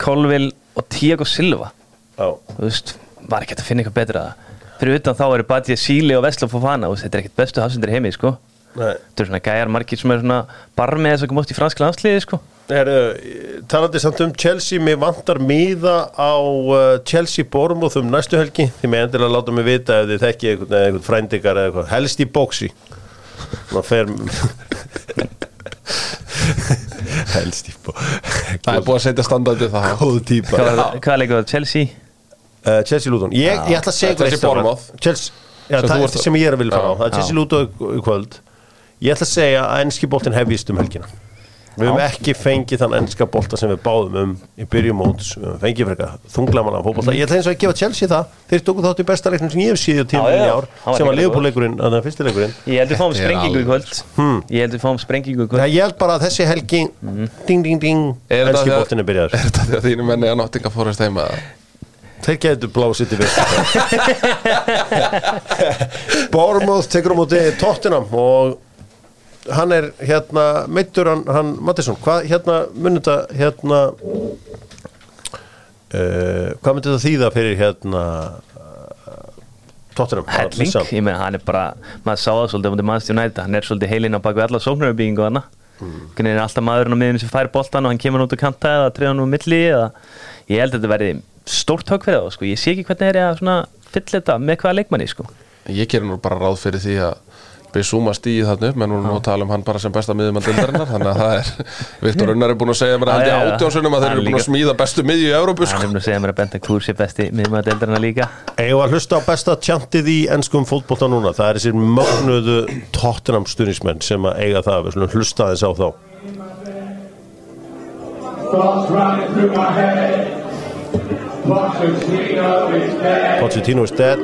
[SPEAKER 3] Colville og Tiago Silva.
[SPEAKER 1] Já,
[SPEAKER 3] þú veist, var ekki hægt að finna eitthvað betra. Það fyrir utan þá eru Badja Síli og Vesla Fofana, veist, þetta er ekkert bestu hafsendur heimi, sko.
[SPEAKER 1] Nei.
[SPEAKER 3] Þetta eru svona gæjar margir sem er svona bar með þess að koma út í franska landsliði, sko
[SPEAKER 1] talandi samt um Chelsea mér vantar miða á uh, Chelsea Bournemouth um næstu helgi. Því mér endilega láta mig vita ef þið þekki einhvern, eða einhvern frændikar eða eitthvað. Helst í bóksi fer helst í bóksi
[SPEAKER 2] það er búið að setja standardi það
[SPEAKER 1] góð típa
[SPEAKER 3] hvað, leikur það, Chelsea?
[SPEAKER 1] uh, Chelsea Luton. Ég, ég ætla að segja
[SPEAKER 2] Chelsea
[SPEAKER 1] já, það er
[SPEAKER 2] ert-
[SPEAKER 1] sem ég er að vilja fara á það er Chelsea Luton í- kvöld. Ég ætla að segja að ennski boltin hefjist um helgina við höfum ekki fengið þann ennska bolta sem við báðum um í byrjum móts. Við höfum fengið frekar þunglamanna fótbolta. Ég ætla eins og að gefa Chelsea það. Þeir tóku þátt í besta leiknum sem ég hef síðið á
[SPEAKER 3] já,
[SPEAKER 1] í ár sem var þannig að fyrsti leikurinn.
[SPEAKER 3] Ég heldur fáum
[SPEAKER 2] Þetta er
[SPEAKER 3] sprengingu í kvöld. Ég heldur fáum sprengingu í kvöld.
[SPEAKER 1] Það ég held bara að þessi helgi ding ding ding.
[SPEAKER 2] Er þetta
[SPEAKER 1] ennski
[SPEAKER 2] að-
[SPEAKER 1] boltin er byrjaður.
[SPEAKER 2] er þetta því að þínu menni að nottinga fórist heima? Eða?
[SPEAKER 1] Þeir getur blásið til við Bournemouth tekur á móti Tottenham og hann er hérna meittur hann, hann Mattisson, hvað hérna munið þetta hérna uh, hvað myndi þetta þýða fyrir hérna Tottenham
[SPEAKER 3] Helling, ég meina hann er bara maður sá það svolítið um þetta Manchester United hann er svolítið heilinn á baku alla sóknarubíkingu hana mm. er alltaf maðurinn á miðinu sem fær boltan og hann kemur út á kanta eða treða hann úr milli eða ég held að þetta verði stórt högg fyrir það sko. ég sé ekki hvernig er ég að svona fylla þetta með hvaða leikmanni sko.
[SPEAKER 2] ég gerir nú bara ráð fyrir því að Bissúma stíði þarna upp, menn nú nú tala um hann bara sem besta miðjum að dildarinnar, þannig að það er Viktor Unnar er búin að segja mér að
[SPEAKER 3] já.
[SPEAKER 2] átjónsunum að þeir eru búin að smíða bestu miðju í Európu
[SPEAKER 3] hann
[SPEAKER 2] sko.
[SPEAKER 3] er nú að segja mér að Benta Klúr sé besti miðmaður deildarina líka
[SPEAKER 1] að hlusta á besta tjantið í ennskum fótbolta núna, það er þessir mögnuðu Tottenham stuðnismenn sem að eiga það, við hlusta aðeins á þá.
[SPEAKER 5] Pochettino is dead.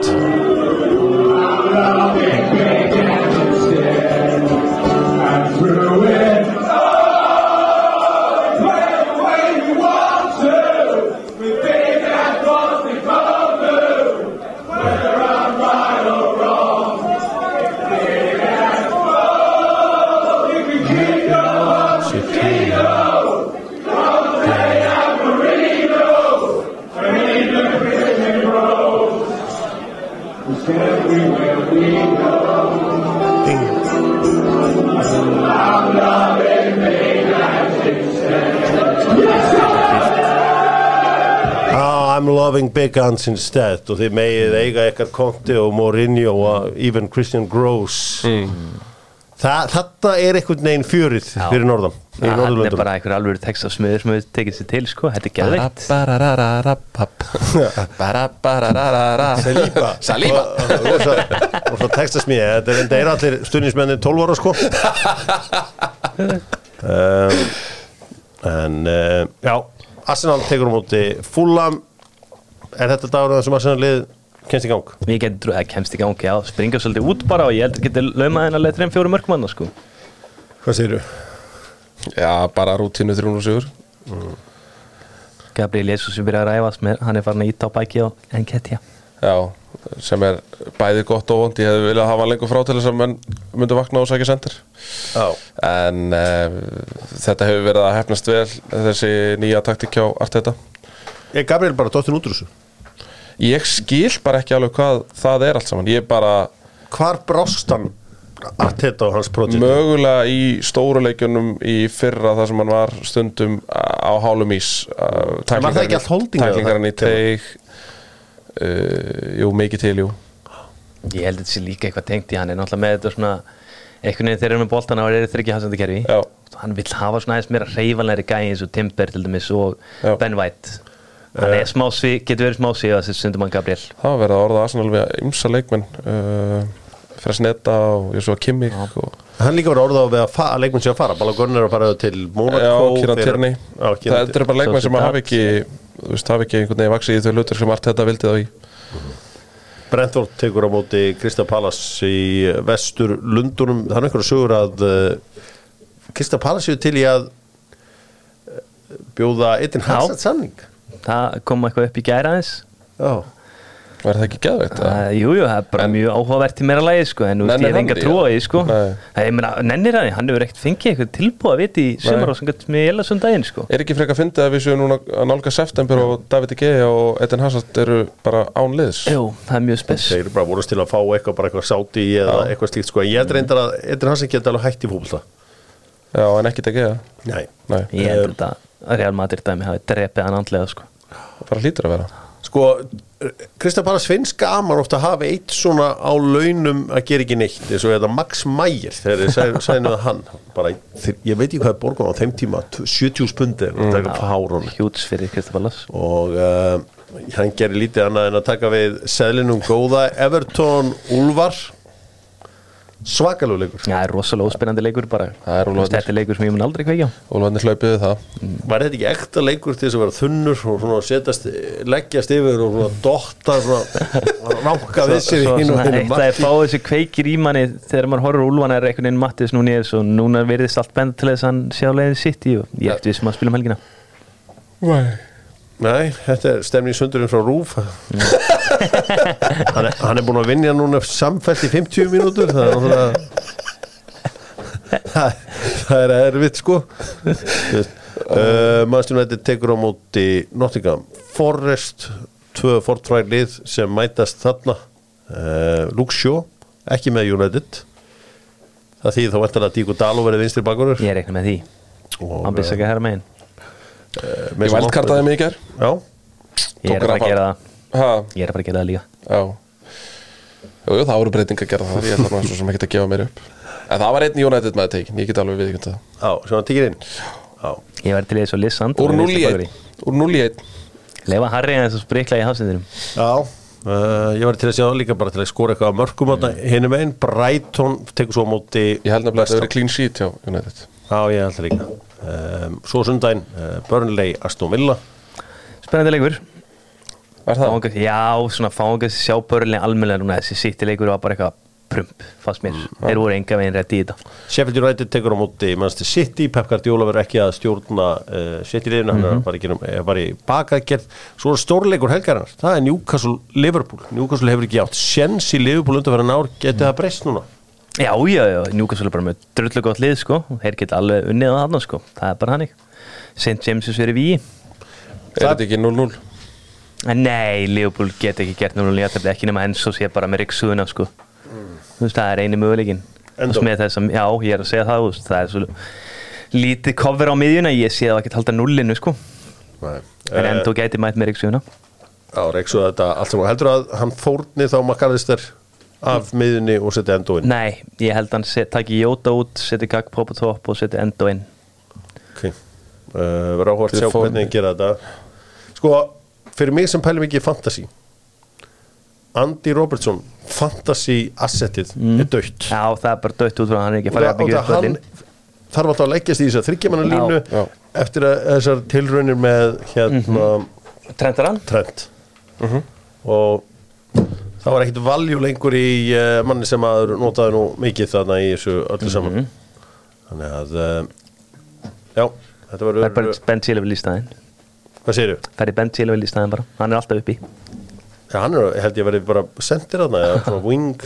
[SPEAKER 5] Through it big
[SPEAKER 1] guns instead og þið megið eiga ykkar Conte og Mourinho og even Christian Gross. Þa, Þetta er einhvern veginn fjörið
[SPEAKER 3] Já.
[SPEAKER 1] fyrir norðan í
[SPEAKER 3] hann er bara einhver alveg text á smiður sem hefur tekið sér til sko. þetta er.
[SPEAKER 2] Bararararara.
[SPEAKER 1] Saliba.
[SPEAKER 2] Saliba.
[SPEAKER 1] Og- svo- og svo textasmíði þetta er allir stundismennin 12 ára sko. Um, en uh, já Arsenal tekur á móti Fulham er þetta dagur sem Arsenal lið kemst í gang?
[SPEAKER 3] Ég að það kemst í gangi á, springa svolítið út bara og ég held að geti laumað hennar leið 3-4 mörgmanna sko.
[SPEAKER 1] hvað segir
[SPEAKER 2] Já, bara rútínu 307
[SPEAKER 3] Gabriel Jesus sem byrjaði að ræfast með, hann er farin að íta á bæki á Enketia.
[SPEAKER 2] Já, sem er bæði gott og vond. Ég hefði viljað hafa lengur frá til þess að menn myndu vakna og sækja sendir
[SPEAKER 1] já.
[SPEAKER 2] En uh, þetta hefur verið að hefnast vel Þessi nýja taktík hjá allt þetta
[SPEAKER 1] er Gabriel bara dottin út úr þessu
[SPEAKER 2] Ég skil bara ekki alveg hvað það er allt saman Ég bara
[SPEAKER 1] hvar brást hann að þetta á hans projekt
[SPEAKER 2] mögulega í stóru leikjunum í fyrra þar sem hann var stundum á hálum ís
[SPEAKER 1] það ekki
[SPEAKER 2] Tæklingarinn í
[SPEAKER 1] það?
[SPEAKER 2] teig uh, Jú, mikið til, jú
[SPEAKER 3] Ég held að þetta sé líka eitthvað tengt í hann er náttúrulega með þetta svona einhvern veginn þeir eru með boltana og eru þryggja hafsandi kerfi
[SPEAKER 2] Já.
[SPEAKER 3] þá hann vill hafa svona aðeins meira reyfanlegri gæði eins og Timber til dæmis og
[SPEAKER 2] Já.
[SPEAKER 3] Ben White hann er smá svið, getur verið smá svið að þessi Sundumann Gabriel.
[SPEAKER 2] Það var verið að orða Arsenal við ymsa leikmenn uh, Fresneta og Joshua Kimmich og
[SPEAKER 1] Hann líka var orðað á við að, fa- að leikmenn sé að fara. Balagun er að fara til Monaco
[SPEAKER 2] Já, Kieran Tierney.
[SPEAKER 1] Já,
[SPEAKER 2] Það
[SPEAKER 1] Kieran
[SPEAKER 2] þetta eru bara leikmenn sem hafa ekki þú veist, hafa ekki einhvern veginn vaksið í þau hlutur sem allt þetta vildi þá í.
[SPEAKER 1] Brentford tekur á móti Krista Pallas í vestur Lundunum það er einhverju sögur að uh, Krista Pallas séu til í að bjóða eittin
[SPEAKER 3] Já.
[SPEAKER 1] hansat samning
[SPEAKER 3] það kom eitthvað upp í gæra aðeins
[SPEAKER 1] Já,
[SPEAKER 2] Var það ekki geðveitt? eða?
[SPEAKER 3] Uh, jú, jú, það er bara mjög áhugavert í meira lagi sko, en nú veist, ég
[SPEAKER 2] hann
[SPEAKER 3] enga
[SPEAKER 2] því,
[SPEAKER 3] trú á
[SPEAKER 2] eða?
[SPEAKER 3] því sko.
[SPEAKER 2] Nei.
[SPEAKER 3] Það ég meina, nennir hann, hann hefur ekkert fengið eitthvað tilbúið að viti í sumar og sem með ég sem daginn sko.
[SPEAKER 2] Er ekki frekar fyndið að við séum núna að nálga september og David De Gea og Eden Hazard eru bara án liðs
[SPEAKER 3] Jú, það er mjög spes
[SPEAKER 1] þeir eru bara voruð til að fá eitthvað bara eitthvað sáti eða eitthvað slíkt sko en ég held reyndar að eittin hansat geta alveg hægt í fókbalta
[SPEAKER 2] Já, en ekki
[SPEAKER 1] Nei,
[SPEAKER 2] Nei,
[SPEAKER 3] Ég að Real Madrid dæmi hafi drepið hann andlega sko.
[SPEAKER 2] bara hlýtur að vera.
[SPEAKER 1] Sko Krista Pallas finnst gaman ofta að hafa eitt svona á launum að gera ekki neitt eins og þetta Max Meyer þegar ég sænuði hann. Bara, þeir, ég veit ekki hvað er borgun á þeim tíma 70 spundir mm. það
[SPEAKER 3] Hjúts fyrir Kristofallas
[SPEAKER 1] og uh, hann gerir lítið annað en að taka við seðlinum góða Everton Úlfar svakalug leikur.
[SPEAKER 3] Já, það er rosalega óspennandi leikur bara.
[SPEAKER 2] Það er
[SPEAKER 3] Þetta er leikur sem ég mun aldrei kveikja
[SPEAKER 2] og hann er hlaupið það.
[SPEAKER 1] Var þetta ekki ekta leikur til þess að vera þunnur og svona setjast, leggjast yfir og svona dotta svona ránka við sér
[SPEAKER 3] Svo
[SPEAKER 1] hinn og hinn
[SPEAKER 3] eitt að er fá þessi kveikir í manni þegar maður horfur úlvan er einhvern veginn Mattis nú nýðis og núna verðist allt benda til þess að hann sjá leiðin sitt í og ég eftir við sem að spila um helgina
[SPEAKER 1] Nei, þetta er stemning sundurinn frá Rúf. Hann, er, hann er búin að vinja núna samfælt í 50 mínútur það er náttúrulega það, það er erfitt sko. Uh, Manchester United tekur á móti Nottingham Forrest tvö fortræð lið sem mætast þarna. Uh, Luke Shaw ekki með United. Það þýð þá vantar að Díko Dalo verið vinstri bakurur
[SPEAKER 3] Ég reikna með því.
[SPEAKER 1] Og,
[SPEAKER 3] Hann byrst ekki að herra megin
[SPEAKER 2] Ég vældkartaði mig í ger
[SPEAKER 1] Já,
[SPEAKER 3] Ég er að fara að gera það.
[SPEAKER 2] Ha,
[SPEAKER 3] Ég er að fara að gera það líka.
[SPEAKER 2] Já. Jú, jú, það voru breyting að gera það Ég ætla svo sem ekki að gefa mér upp. En það var einn United með að tekin, ég get alveg við það.
[SPEAKER 1] Já, sem hann tekir inn. Já,
[SPEAKER 3] Ég væri til þess að lissa
[SPEAKER 2] Úr 0 í 1 Úr 0 í 1
[SPEAKER 3] Lefa Harry að þess að sprikla í hafsendinum.
[SPEAKER 1] Já, uh, ég var til að sjá það líka bara til að skora eitthvað að mörgum mm. hinum einn, Brighton tekur svo á móti
[SPEAKER 2] Ég held nefnilega að það verið clean sheet hjá United.
[SPEAKER 1] Já, ég held það líka um, Svo sundaginn, uh, Burnley, Aston Villa.
[SPEAKER 3] Spennandi leikur. Kannski- Já, svona kannski sjá börlinni almennilega núna. Þessi sýtti leikur var bara eitthvað prump Fast mér, þeir voru enga veginn rétt í þetta.
[SPEAKER 1] Sheffield United tekur á móti Manchester City, Pep Guardiola verður ekki að stjórna uh, City-liðinu, hann er bara, ekki, er bara í bakaðgerð Svo er stórleikur helgarinnar, það er Newcastle Liverpool Newcastle hefur ekki átt sjens í Liverpool undan fyrir ár, geti það breyst núna
[SPEAKER 3] Já, já, já, Newcastle er bara með drullu gott lið sko. Þeir geta alveg unnið á þarna sko. Það er bara hannig St. James er við í
[SPEAKER 2] Er þetta ekki 0-0?
[SPEAKER 3] En nei, Leopold get ekki gert núna léttabli ekki nema Enzo sé bara með riksuðuna sko. Þú veist, það er eini möguleikin
[SPEAKER 1] Endo.
[SPEAKER 3] með þess að, Já, ég er að segja það, þú veist, það er svo lítið cover á miðjuna, ég sé það ekki halda nullinu sko.
[SPEAKER 1] Nei.
[SPEAKER 3] En Endo gæti mætt með riksuðuna
[SPEAKER 1] Já, reyksu þetta allt saman. Heldur að hann fórni þá McAllister af miðunni og setja enda inn?
[SPEAKER 3] Nei, ég held að hann taki Jóta út, seti Gagpo på topp og seti Endo inn
[SPEAKER 1] Ok. Uh, Verður áhvert að sjá
[SPEAKER 2] fórn-
[SPEAKER 1] hvernig hann gera þetta. Sko, fyrir mig sem pælum ekki fantasy, Andy Robertson, fantasy assetið er dött.
[SPEAKER 3] Já, það er bara dött út frá hann er
[SPEAKER 1] Og það,
[SPEAKER 3] að
[SPEAKER 1] og
[SPEAKER 3] byggja
[SPEAKER 1] það
[SPEAKER 3] upp
[SPEAKER 1] hann þarf alltaf að leggjast í þess að þryggjamanna línu
[SPEAKER 2] Já, já.
[SPEAKER 1] eftir að þessar tilraunir með hérna
[SPEAKER 3] Trent er hann?
[SPEAKER 1] trend og það var ekkit valjú lengur í uh, manni sem að notaði nú mikið þarna í þessu öllu saman. Þannig að uh, já, þetta
[SPEAKER 3] Það er bara
[SPEAKER 1] verður
[SPEAKER 3] Ben Chilwell í staðinn
[SPEAKER 1] hvað segirðu?
[SPEAKER 3] Það er Ben Chilwell í staðinn bara, hann er alltaf uppi.
[SPEAKER 1] Já, hann er, held ég verið bara sendir þarna eða svona wing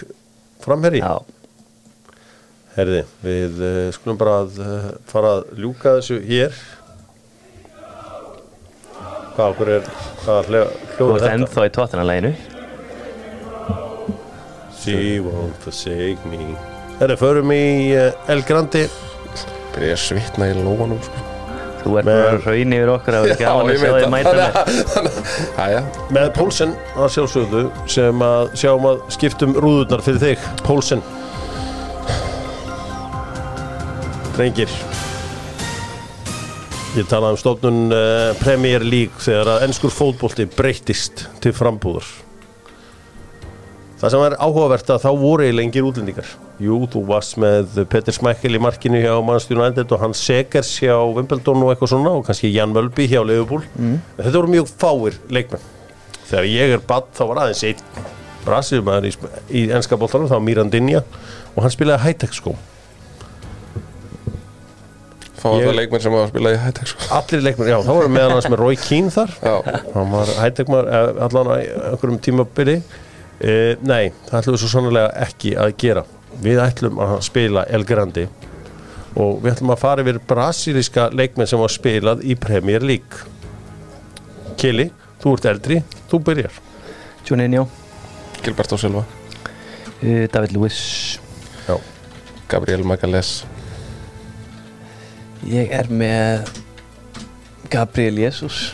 [SPEAKER 1] framherri
[SPEAKER 3] Já,
[SPEAKER 1] herði, við uh, skulum bara að fara að ljúka þessu hér. Hvað okkur er hvað
[SPEAKER 3] þú
[SPEAKER 1] hljóða
[SPEAKER 3] ert
[SPEAKER 1] þetta?
[SPEAKER 3] ennþá í tóttunarleginu
[SPEAKER 1] She won't forsake me. Herri, förum í uh, El Grandi
[SPEAKER 2] Byrja að svitna í lóanum sko.
[SPEAKER 3] Þú ert bara raun yfir okkur að vera gaman að sjá þig mæta með.
[SPEAKER 1] Með Pólsen að sjálfsögðu sem að sjáum að skiptum rúðurnar fyrir þig. Pólsen Drengir. Ég talaði um stofnun uh, Premier League þegar að ennskur fótbolti breyttist til frambúður. Það sem er áhugavert að þá voru eiginlega engir útlendingar. Jú, þú varst með Peter Smækkel í markinu hjá Manchester United og Hans Segers hjá Wimbledon og eitthvað svona og kannski Jan Mölby hjá Liverpool. Mm. Þetta voru mjög fáir leikmenn. Þegar ég er badd þá var aðeins einn brasilmaður í, í ennska boltanum, það var Mirandinja og hann spilaði high-tech sko.
[SPEAKER 2] Fá
[SPEAKER 1] Ég-
[SPEAKER 2] þetta leikmenn sem hafa spilað í high-tech sko.
[SPEAKER 1] Allir leikmenn, já, þá voru meðan hans með Roy Keane þar.
[SPEAKER 2] Já,
[SPEAKER 1] hann var hættekmar allan á einhverjum tímabili e, nei, það ætlum við svo sannlega ekki að gera. Við ætlum að spila El Grandi og við ætlum að fara yfir brasilíska leikmenn sem var spilað í Premier League. Kili, þú ert eldri þú byrjar.
[SPEAKER 3] Juninho,
[SPEAKER 2] Gilberto Silva.
[SPEAKER 3] Uh, David Lewis
[SPEAKER 1] já.
[SPEAKER 2] Gabriel Magalés
[SPEAKER 3] Ég er með Gabriel Jesus.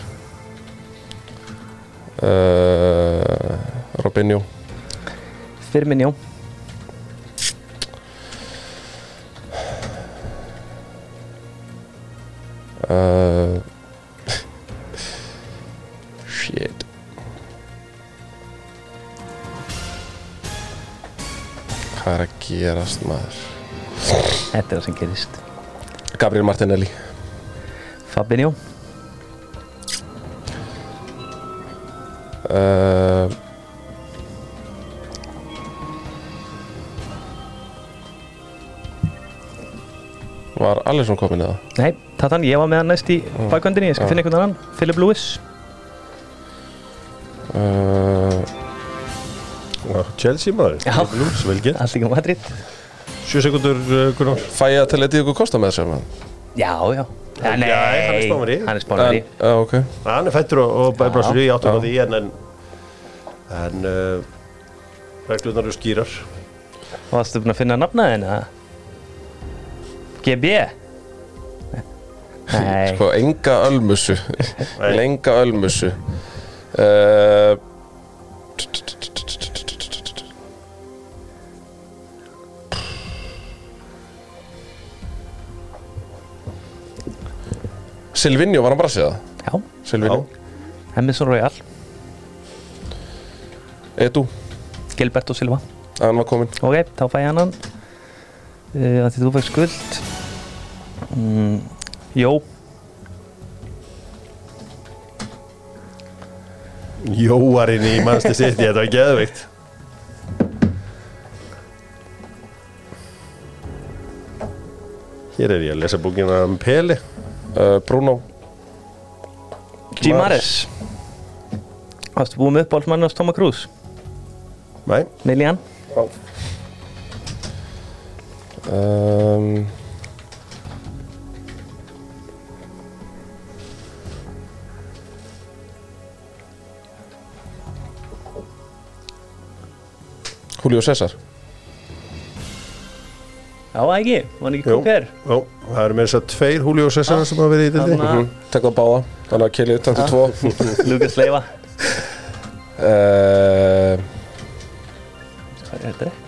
[SPEAKER 2] Uh, Robinho
[SPEAKER 3] Firmino
[SPEAKER 2] uh, Shit. Hvað er að gerast maður?
[SPEAKER 3] Þetta er það sem gerist.
[SPEAKER 2] Gabriel Martinelli.
[SPEAKER 3] Fabinho.
[SPEAKER 2] Uh, Var Alisson komin eða?
[SPEAKER 3] Nei, Tatan, ég var með hann næst í bakvöndinni Ég skal finna einhvern annan. Philip Lewis.
[SPEAKER 2] Uh,
[SPEAKER 1] Chelsea maður?
[SPEAKER 3] Já.
[SPEAKER 1] Lúms, vel gert.
[SPEAKER 3] Allt ekki Madrid.
[SPEAKER 1] 7 sekundur uh, Gunnar.
[SPEAKER 2] Fæ ég að til að Diego Costa með þessu?
[SPEAKER 3] Já, já. Ja, Nei,
[SPEAKER 1] hann er Spánverji.
[SPEAKER 3] Hann er spánveri
[SPEAKER 2] En, uh, ok.
[SPEAKER 1] Hann er fættur og, og bæbrásur í áttum á því en en, en uh, reglunar eru skýrar.
[SPEAKER 3] Varstu búin að finna nafna þenni? GB? Nei,
[SPEAKER 2] Sko, enga ölmusu. Enga ölmusu. Uh, Silvinho, var hann bara að segja það?
[SPEAKER 3] já,
[SPEAKER 2] Silvinho,
[SPEAKER 3] Emerson Royal.
[SPEAKER 2] Edu,
[SPEAKER 3] Gilberto Silva.
[SPEAKER 2] Hann var komin
[SPEAKER 3] Ok, þá fæ ég hann hann uh, Því þú fæk skuld mm, Jó,
[SPEAKER 1] Jóarinn í mannstu sitt þetta var geðveikt. Hér er ég að lesa búkina um Peli
[SPEAKER 2] uh, Bruno.
[SPEAKER 3] G. Mares Varstu búin með uppáhaldsmann á Toma Cruz
[SPEAKER 1] Nei,
[SPEAKER 3] Milian
[SPEAKER 2] um, Julio César.
[SPEAKER 3] Já, ekki, var hann ekki kóker
[SPEAKER 1] Jó, það eru með þess að tveir Julio César sem hafa verið í dildi
[SPEAKER 3] Þarna.
[SPEAKER 2] mm. Tek það báða, þannig að Kelly 22
[SPEAKER 3] Lukas Leiva.
[SPEAKER 2] Uh,
[SPEAKER 3] Hvað er þetta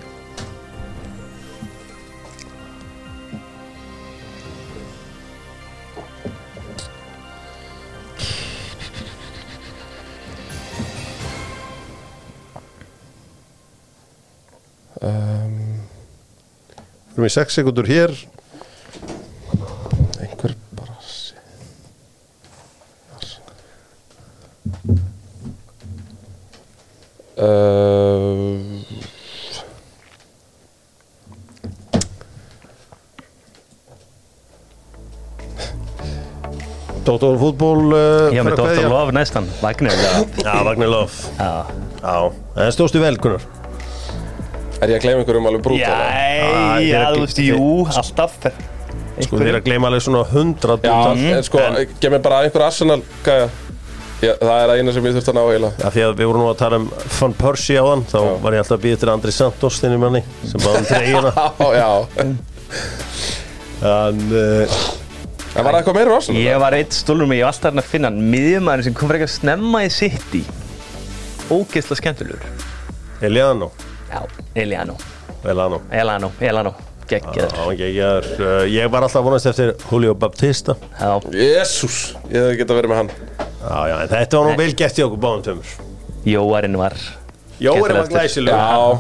[SPEAKER 1] erum í 6 sekundur hér.
[SPEAKER 2] Einhver bara uh,
[SPEAKER 1] Dóttor fútból uh,
[SPEAKER 3] Já, með
[SPEAKER 1] kveðja.
[SPEAKER 3] Love næstan Wagner Já,
[SPEAKER 1] Já, Vagnar Lof
[SPEAKER 3] já.
[SPEAKER 1] Já, en stóðstu vel, Gunnar?
[SPEAKER 2] Er ég að gleyma einhverjum alveg brútal?
[SPEAKER 3] Já,
[SPEAKER 1] Ah,
[SPEAKER 3] já, þú veist, jú, alltaf.
[SPEAKER 1] Sko, er að gleyma alveg svona 100
[SPEAKER 2] Já, sko, gef mér bara einhver Arsenal gæja. Já, það er það eina sem ég þurfti að ná heila
[SPEAKER 1] Já, því að við vorum nú að tala um Van Persie á hann þá
[SPEAKER 2] Já.
[SPEAKER 1] var ég alltaf að býða til Andri Santos þinni manni sem báði um treyjuna
[SPEAKER 2] Já, já.
[SPEAKER 1] En uh,
[SPEAKER 2] En var það eitthvað meira Arsenal?
[SPEAKER 3] Ég var eitt stólur mig, ég var alltaf hann að finna hann. Miðjumæður sem kom fyrir eitthvað snemma í City. Ógeðslega skemmtilegur.
[SPEAKER 1] Eliano.
[SPEAKER 3] Já, Eliano
[SPEAKER 1] Elano.
[SPEAKER 3] Elano, Elano geggjaður.
[SPEAKER 1] Uh, Ég var alltaf að vonast eftir Julio Baptista.
[SPEAKER 3] Já,
[SPEAKER 2] Jésús, ég hef geta verið með hann.
[SPEAKER 1] Já, já, en þetta var nú vel gert í okkur báðum tömur
[SPEAKER 3] Jóarinn var
[SPEAKER 1] Jóarinn var
[SPEAKER 2] Já,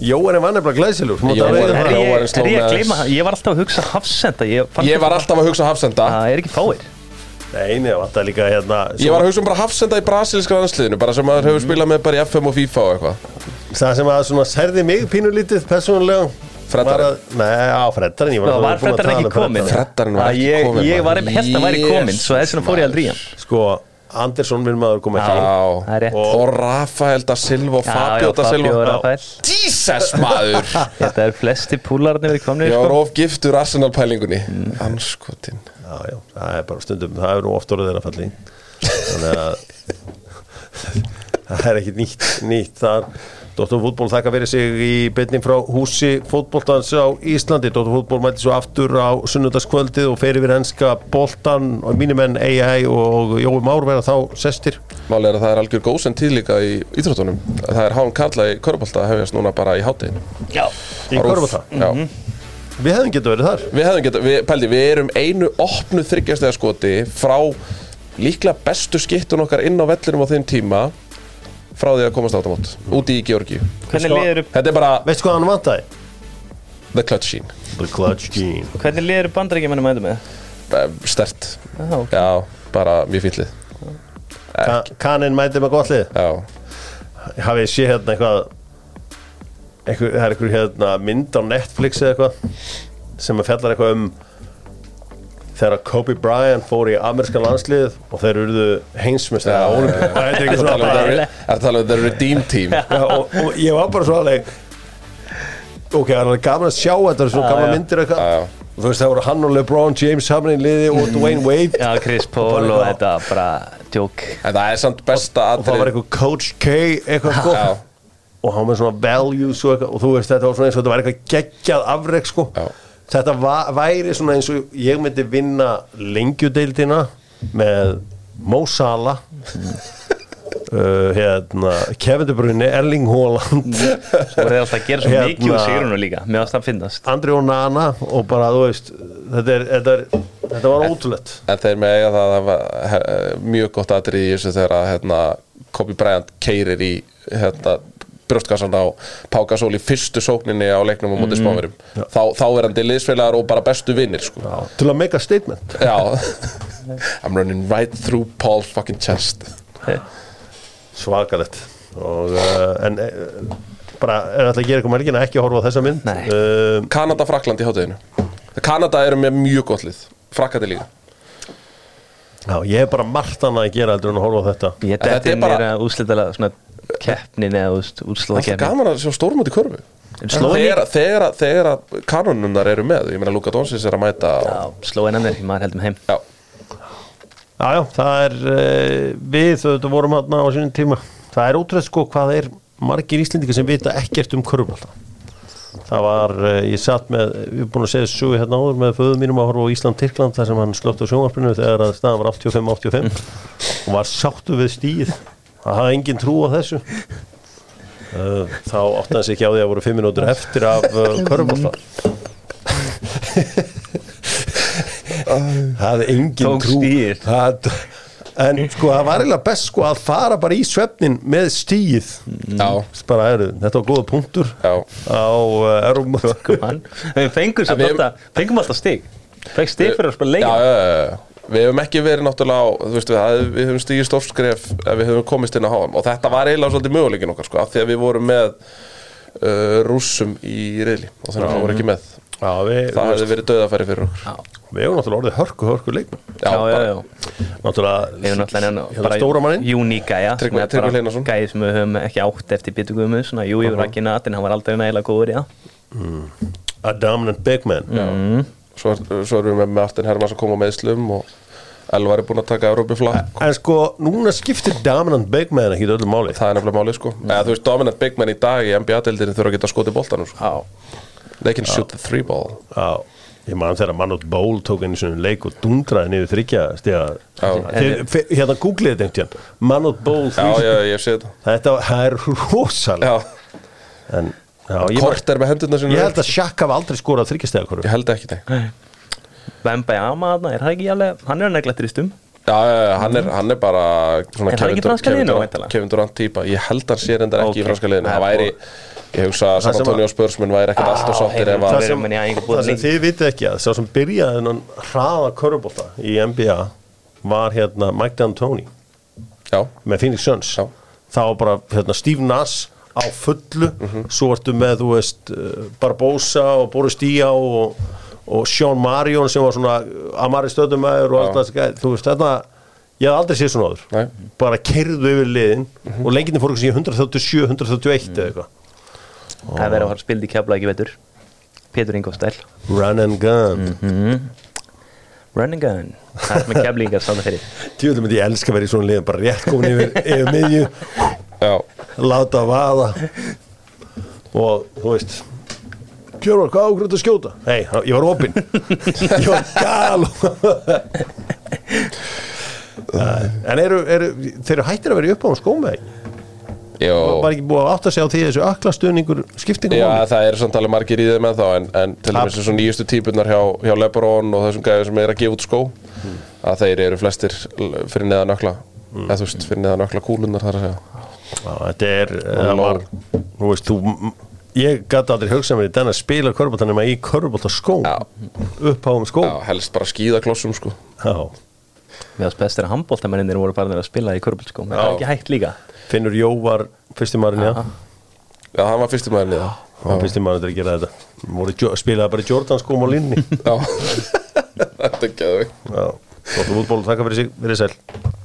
[SPEAKER 1] Jóarinn var nefnilega mátt
[SPEAKER 2] Jóarinn- sló
[SPEAKER 3] ég að
[SPEAKER 2] með-
[SPEAKER 3] Ég var alltaf að hugsa hafsenda Ég, fann
[SPEAKER 2] ég var alltaf að hugsa hafsenda.
[SPEAKER 3] Það er ekki fáir
[SPEAKER 1] Nei, nei, það vantar líka hérna
[SPEAKER 2] Ég var að hugsa um bara hafsenda í brasilíska landsliðinu Bara sem maður hefur spilað með bara í FM og FIFA og eitthvað.
[SPEAKER 1] Það sem að svona særði mig pínulítið persónulega
[SPEAKER 2] Freddarinn.
[SPEAKER 1] var að- Nei, á Freddarinn ég
[SPEAKER 3] var
[SPEAKER 1] að
[SPEAKER 3] freddarinn
[SPEAKER 1] tala
[SPEAKER 3] ekki
[SPEAKER 1] um
[SPEAKER 3] komin
[SPEAKER 1] Freddarinn.
[SPEAKER 2] Freddarinn var ekki
[SPEAKER 3] ég-
[SPEAKER 2] kominn,
[SPEAKER 3] Ég var held að væri komin Svo þess vegna fór ég aldrei í hann.
[SPEAKER 1] Sko, Andersson minn maður kom ekki.
[SPEAKER 3] Er rétt.
[SPEAKER 2] og Rafael da Silva og Fabio da Silva. Jesus maður.
[SPEAKER 3] Þetta er flesti púlarnir verið komnir
[SPEAKER 1] Já, já, það er bara stundum Það er nú oft orðið þeirra falli. Þannig að Það er ekki nýtt, nýtt þar. Dóttur fútból þakka fyrir sig í beinning frá húsi fótboltans á Íslandi. Dóttur fútból mæti svo aftur á sunnudagskvöldið og fer yfir enska boltan og mínumenn AI og Jói Már verða þá sestir.
[SPEAKER 2] Máli er að það er algjör góðsend tíð líka í íþróttunum. Það er hán Karla í Körbólta hefjast núna bara í hátteginu
[SPEAKER 3] Já,
[SPEAKER 1] í Körfata Við hefðum getað verið þar.
[SPEAKER 2] Við hefðum geta, við, pældi, við erum einu opnu þryggjastega skoti frá líklega bestu skittun okkar inn á vellinum á þeim tíma frá því að komast átamót úti í Georgíu.
[SPEAKER 3] Hvernig liður
[SPEAKER 2] Þetta er bara
[SPEAKER 1] Veistu hvað hann vantaði?
[SPEAKER 2] the clutch scene
[SPEAKER 1] The Clutch Gene.
[SPEAKER 3] Hvernig liður bandaríkjumennum mætu með?
[SPEAKER 2] Stert,
[SPEAKER 3] Já, ok.
[SPEAKER 2] já, bara mjög fýllið
[SPEAKER 1] Ka Kaninn mæti með gott lið.
[SPEAKER 2] Já,
[SPEAKER 1] hafið þið sé hérna eitthvað einhver, það er einhver hérna mynd á Netflix eða eitthvað sem að fjallar eitthvað um þegar Kobe Bryant fór í ameríska landslið og þeir eruðu þetta er ekki
[SPEAKER 2] Það er að tala um the redeem team.
[SPEAKER 1] Já, og, og ég var bara svo alveg ok, það er gaman að sjá þetta er svo gaman myndir eitthvað.
[SPEAKER 2] Já, já.
[SPEAKER 1] og þú veist það voru hann og LeBron James saman í liði og Dwayne Wade.
[SPEAKER 3] Já, Chris Paul og þetta bara djók.
[SPEAKER 2] En það er samt besta
[SPEAKER 1] og það var eitthvað Coach K eitthvað sko.
[SPEAKER 2] Já,
[SPEAKER 1] og hann með svona values og, og þú veist þetta var svona eins og þetta var eitthvað geggjað afreg sko. Þetta væri svona eins og ég myndi vinna lengjudeildina með Mo Salah uh, hérna Kevin De Bruyne, Erling Haaland.
[SPEAKER 3] Svo voru þeir alltaf að gera svo
[SPEAKER 1] Hérna-
[SPEAKER 3] mikið úr sigrunum líka Mér varst það að finnast
[SPEAKER 1] Andri og Nana og bara þú veist þetta, er, þetta, er, þetta var ótrúlegt.
[SPEAKER 2] En þeir með eiga það að það var he- mjög gott atrið í þessu þegar að, hérna, Kobe Bryant keirir í hérna, brjóstkassan á Pau Gasol í fyrstu sókninni á leiknum á móti
[SPEAKER 1] Mm.
[SPEAKER 2] spáverum þá, þá er hann til liðsfélagar og bara bestu vinnir sko.
[SPEAKER 1] Já, til að make a statement.
[SPEAKER 2] Já. I'm running right through Paul's fucking chest.
[SPEAKER 1] Svakalegt. Og, uh, en uh, bara er alltaf að gera eitthvað mælgina ekki að horfa á þessa mynd? Uh,
[SPEAKER 2] Kanada, Frakland í hátteginu Kanada eru með mjög gott lið. Frakkandi líka.
[SPEAKER 1] Já, ég hef bara margt annað að gera heldur en að horfa á þetta.
[SPEAKER 3] Ég
[SPEAKER 2] þetta
[SPEAKER 3] dætti
[SPEAKER 2] er
[SPEAKER 3] í að úslitalega svona keppnin eða úrslóða
[SPEAKER 2] Það er
[SPEAKER 3] keppnin.
[SPEAKER 2] gaman að sjá stórmóti körfu.
[SPEAKER 3] Slóin
[SPEAKER 2] þegar, þegar, þegar að kanonunnar eru með Ég meina Luka Donsins er að mæta
[SPEAKER 3] Já, slóin ennir, maður heldum heim.
[SPEAKER 2] Já,
[SPEAKER 1] Já, já, það er uh, við þetta vorum hann á sínum tíma. Það er ótrúlega sko hvað er margir íslendingar sem vita ekkert um körfbalta það var, uh, ég satt með við erum búin að segja þessu hérna áður með föðum mínum að horfa á Ísland-Tyrkland þar sem hann slögt á sjónvarpinu þegar að staðan var 85-85 og var sáttu við stíð það hafði engin trú á þessu. Uh, þá átti hann sig ekki á því að voru 5 minútur eftir af uh, körfbalta það. Hafði engin trú. það, en sko það var eiginlega best sko að fara bara í svefnin með stíð bara er þetta. Var góða punktur
[SPEAKER 2] já.
[SPEAKER 1] á erum
[SPEAKER 3] Man. Við fengum, alltaf, stig. Fengum stig fyrir að spila
[SPEAKER 2] Já, já, já, já. Við hefum ekki verið náttúrulega á, þú veist, við, við höfum stigið stórskref ef við höfum komist inn á HM og þetta var eiginlega svolítið möguleikin okkar, sko, af því að við vorum með uh, rússum í reyli og þannig að það voru ekki með.
[SPEAKER 1] Já, við,
[SPEAKER 2] Það hefði verið döðafæri fyrir okkur.
[SPEAKER 1] við hefum náttúrulega orðið hörku, hörku leikmenn
[SPEAKER 2] Já,
[SPEAKER 3] Já, já, já
[SPEAKER 1] Náttúrulega Hérna stóra manninn?
[SPEAKER 3] Júníka, já
[SPEAKER 2] Tryggvi- Tryggvi Hleinarsson.
[SPEAKER 3] Gæði sem við höfum ekki átt eftir bytugum Svona, jú, ég var ekki natin, hann var aldrei nægilega góður, já
[SPEAKER 1] A dominant big man
[SPEAKER 3] Mm.
[SPEAKER 2] svo, er- svo erum við með Martin Hermanns að koma á meðslum og Elvar er búin að taka Európi flakk.
[SPEAKER 1] En sko, núna skiptir dominant big man ekki öllu máli.
[SPEAKER 2] Það er nefnilega málið, sko. Eða, þú veist, dominant big man í dag í NBA-deildinni þurfa að geta skotið boltanum, sko. They can shoot the three ball.
[SPEAKER 1] Já, ég man þegar Manot Ból tók einu svona leik og dundraði niður þryggja Hérna googlið þetta einhvern tíðan Manot Ból
[SPEAKER 2] Já, já, ég sé þetta.
[SPEAKER 1] Þetta það er rosalega.
[SPEAKER 2] Já,
[SPEAKER 1] En Já, ég,
[SPEAKER 2] Kort er með hendurna sinna
[SPEAKER 1] ég held að Shaq hafa aldrei skorað þryggjastega
[SPEAKER 2] Ég held ekki, nei
[SPEAKER 3] Bemba Jama, er það ekki alveg hann er neglættir í stum
[SPEAKER 2] Já, hann er, hann er bara svona
[SPEAKER 3] það
[SPEAKER 2] Kevin Durant-
[SPEAKER 3] væntanlega?
[SPEAKER 2] Kevin Durant típa. Ég held hann sér endar ekki
[SPEAKER 3] Ok.
[SPEAKER 2] í franska liðinu. Það
[SPEAKER 3] Það
[SPEAKER 2] væri, ég hugsa að San Antonio Spursmun væri ekkert alltaf sáttir ef að
[SPEAKER 3] það
[SPEAKER 1] það sem, það þið vitið ekki að sá sem byrjaði þennan hraða körubólta í NBA var hérna Mike D'Antoni
[SPEAKER 2] Já,
[SPEAKER 1] með Phoenix Suns.
[SPEAKER 2] Já.
[SPEAKER 1] þá var bara hérna, Steve Nass á fullu. Svo ertu með þú veist uh, Barbosa og Boris Díá og, og Sean Marion sem var svona Amari stöðumæður og allt það þú veist þetta ég hef aldrei séð svona áður.
[SPEAKER 2] Nei.
[SPEAKER 1] bara kerðu yfir liðin og lenginni fór ekki 137, 131 eða eitthvað.
[SPEAKER 3] Það er verið að fara að spildi í kefla ekki veitur Pétur Ingo stæl
[SPEAKER 1] run and gun.
[SPEAKER 3] Run and gun. Það er með keflingar standa fyrir.
[SPEAKER 1] Tjóðum myndi ég elska að vera í svona liðin bara rétt komin yfir, yfir miðju.
[SPEAKER 2] Já,
[SPEAKER 1] láta vaða. Og þú veist Kjörvar, hvað ákveður að skjóta? Hei, ég var opinn. Ég var gal En eru, eru þeir eru hættir að vera upp á skóm með
[SPEAKER 2] já.
[SPEAKER 1] Var ekki búið að átta sig á því þessu öklastöningur skiptingum
[SPEAKER 2] Já, það eru samt alveg margir í þeim en þá en, en til dæmis og nýjustu típunar hjá, hjá Lebron og þessum gæðum sem er að gefa út skó að þeir eru flestir fyrir neðan ökla eða þú veist, fyrir neðan ökla kúlunar þar að segja.
[SPEAKER 1] Já, þetta er það var, þú veist, þú ég gæti aldrei hugsað mér í den að spila körbólta nema í körbólta skóm
[SPEAKER 2] Já.
[SPEAKER 1] uppháum skóm.
[SPEAKER 2] Já, helst bara skíðaklossum sko.
[SPEAKER 1] Já.
[SPEAKER 3] við ást bestir að handbóltamennir voru bara að spila í körbólskóm það er
[SPEAKER 2] Já.
[SPEAKER 3] ekki hægt líka.
[SPEAKER 1] Finnur Jó var fyrsti maðurinn, já
[SPEAKER 2] Já, hann var fyrstum maður niða
[SPEAKER 1] hann var fyrsti maðurinn til að gera þetta. Spilaði bara í Jordan skóm á línni
[SPEAKER 2] Já, þetta er
[SPEAKER 1] Já, gott útból, þakka fyrir sig, fyrir sæl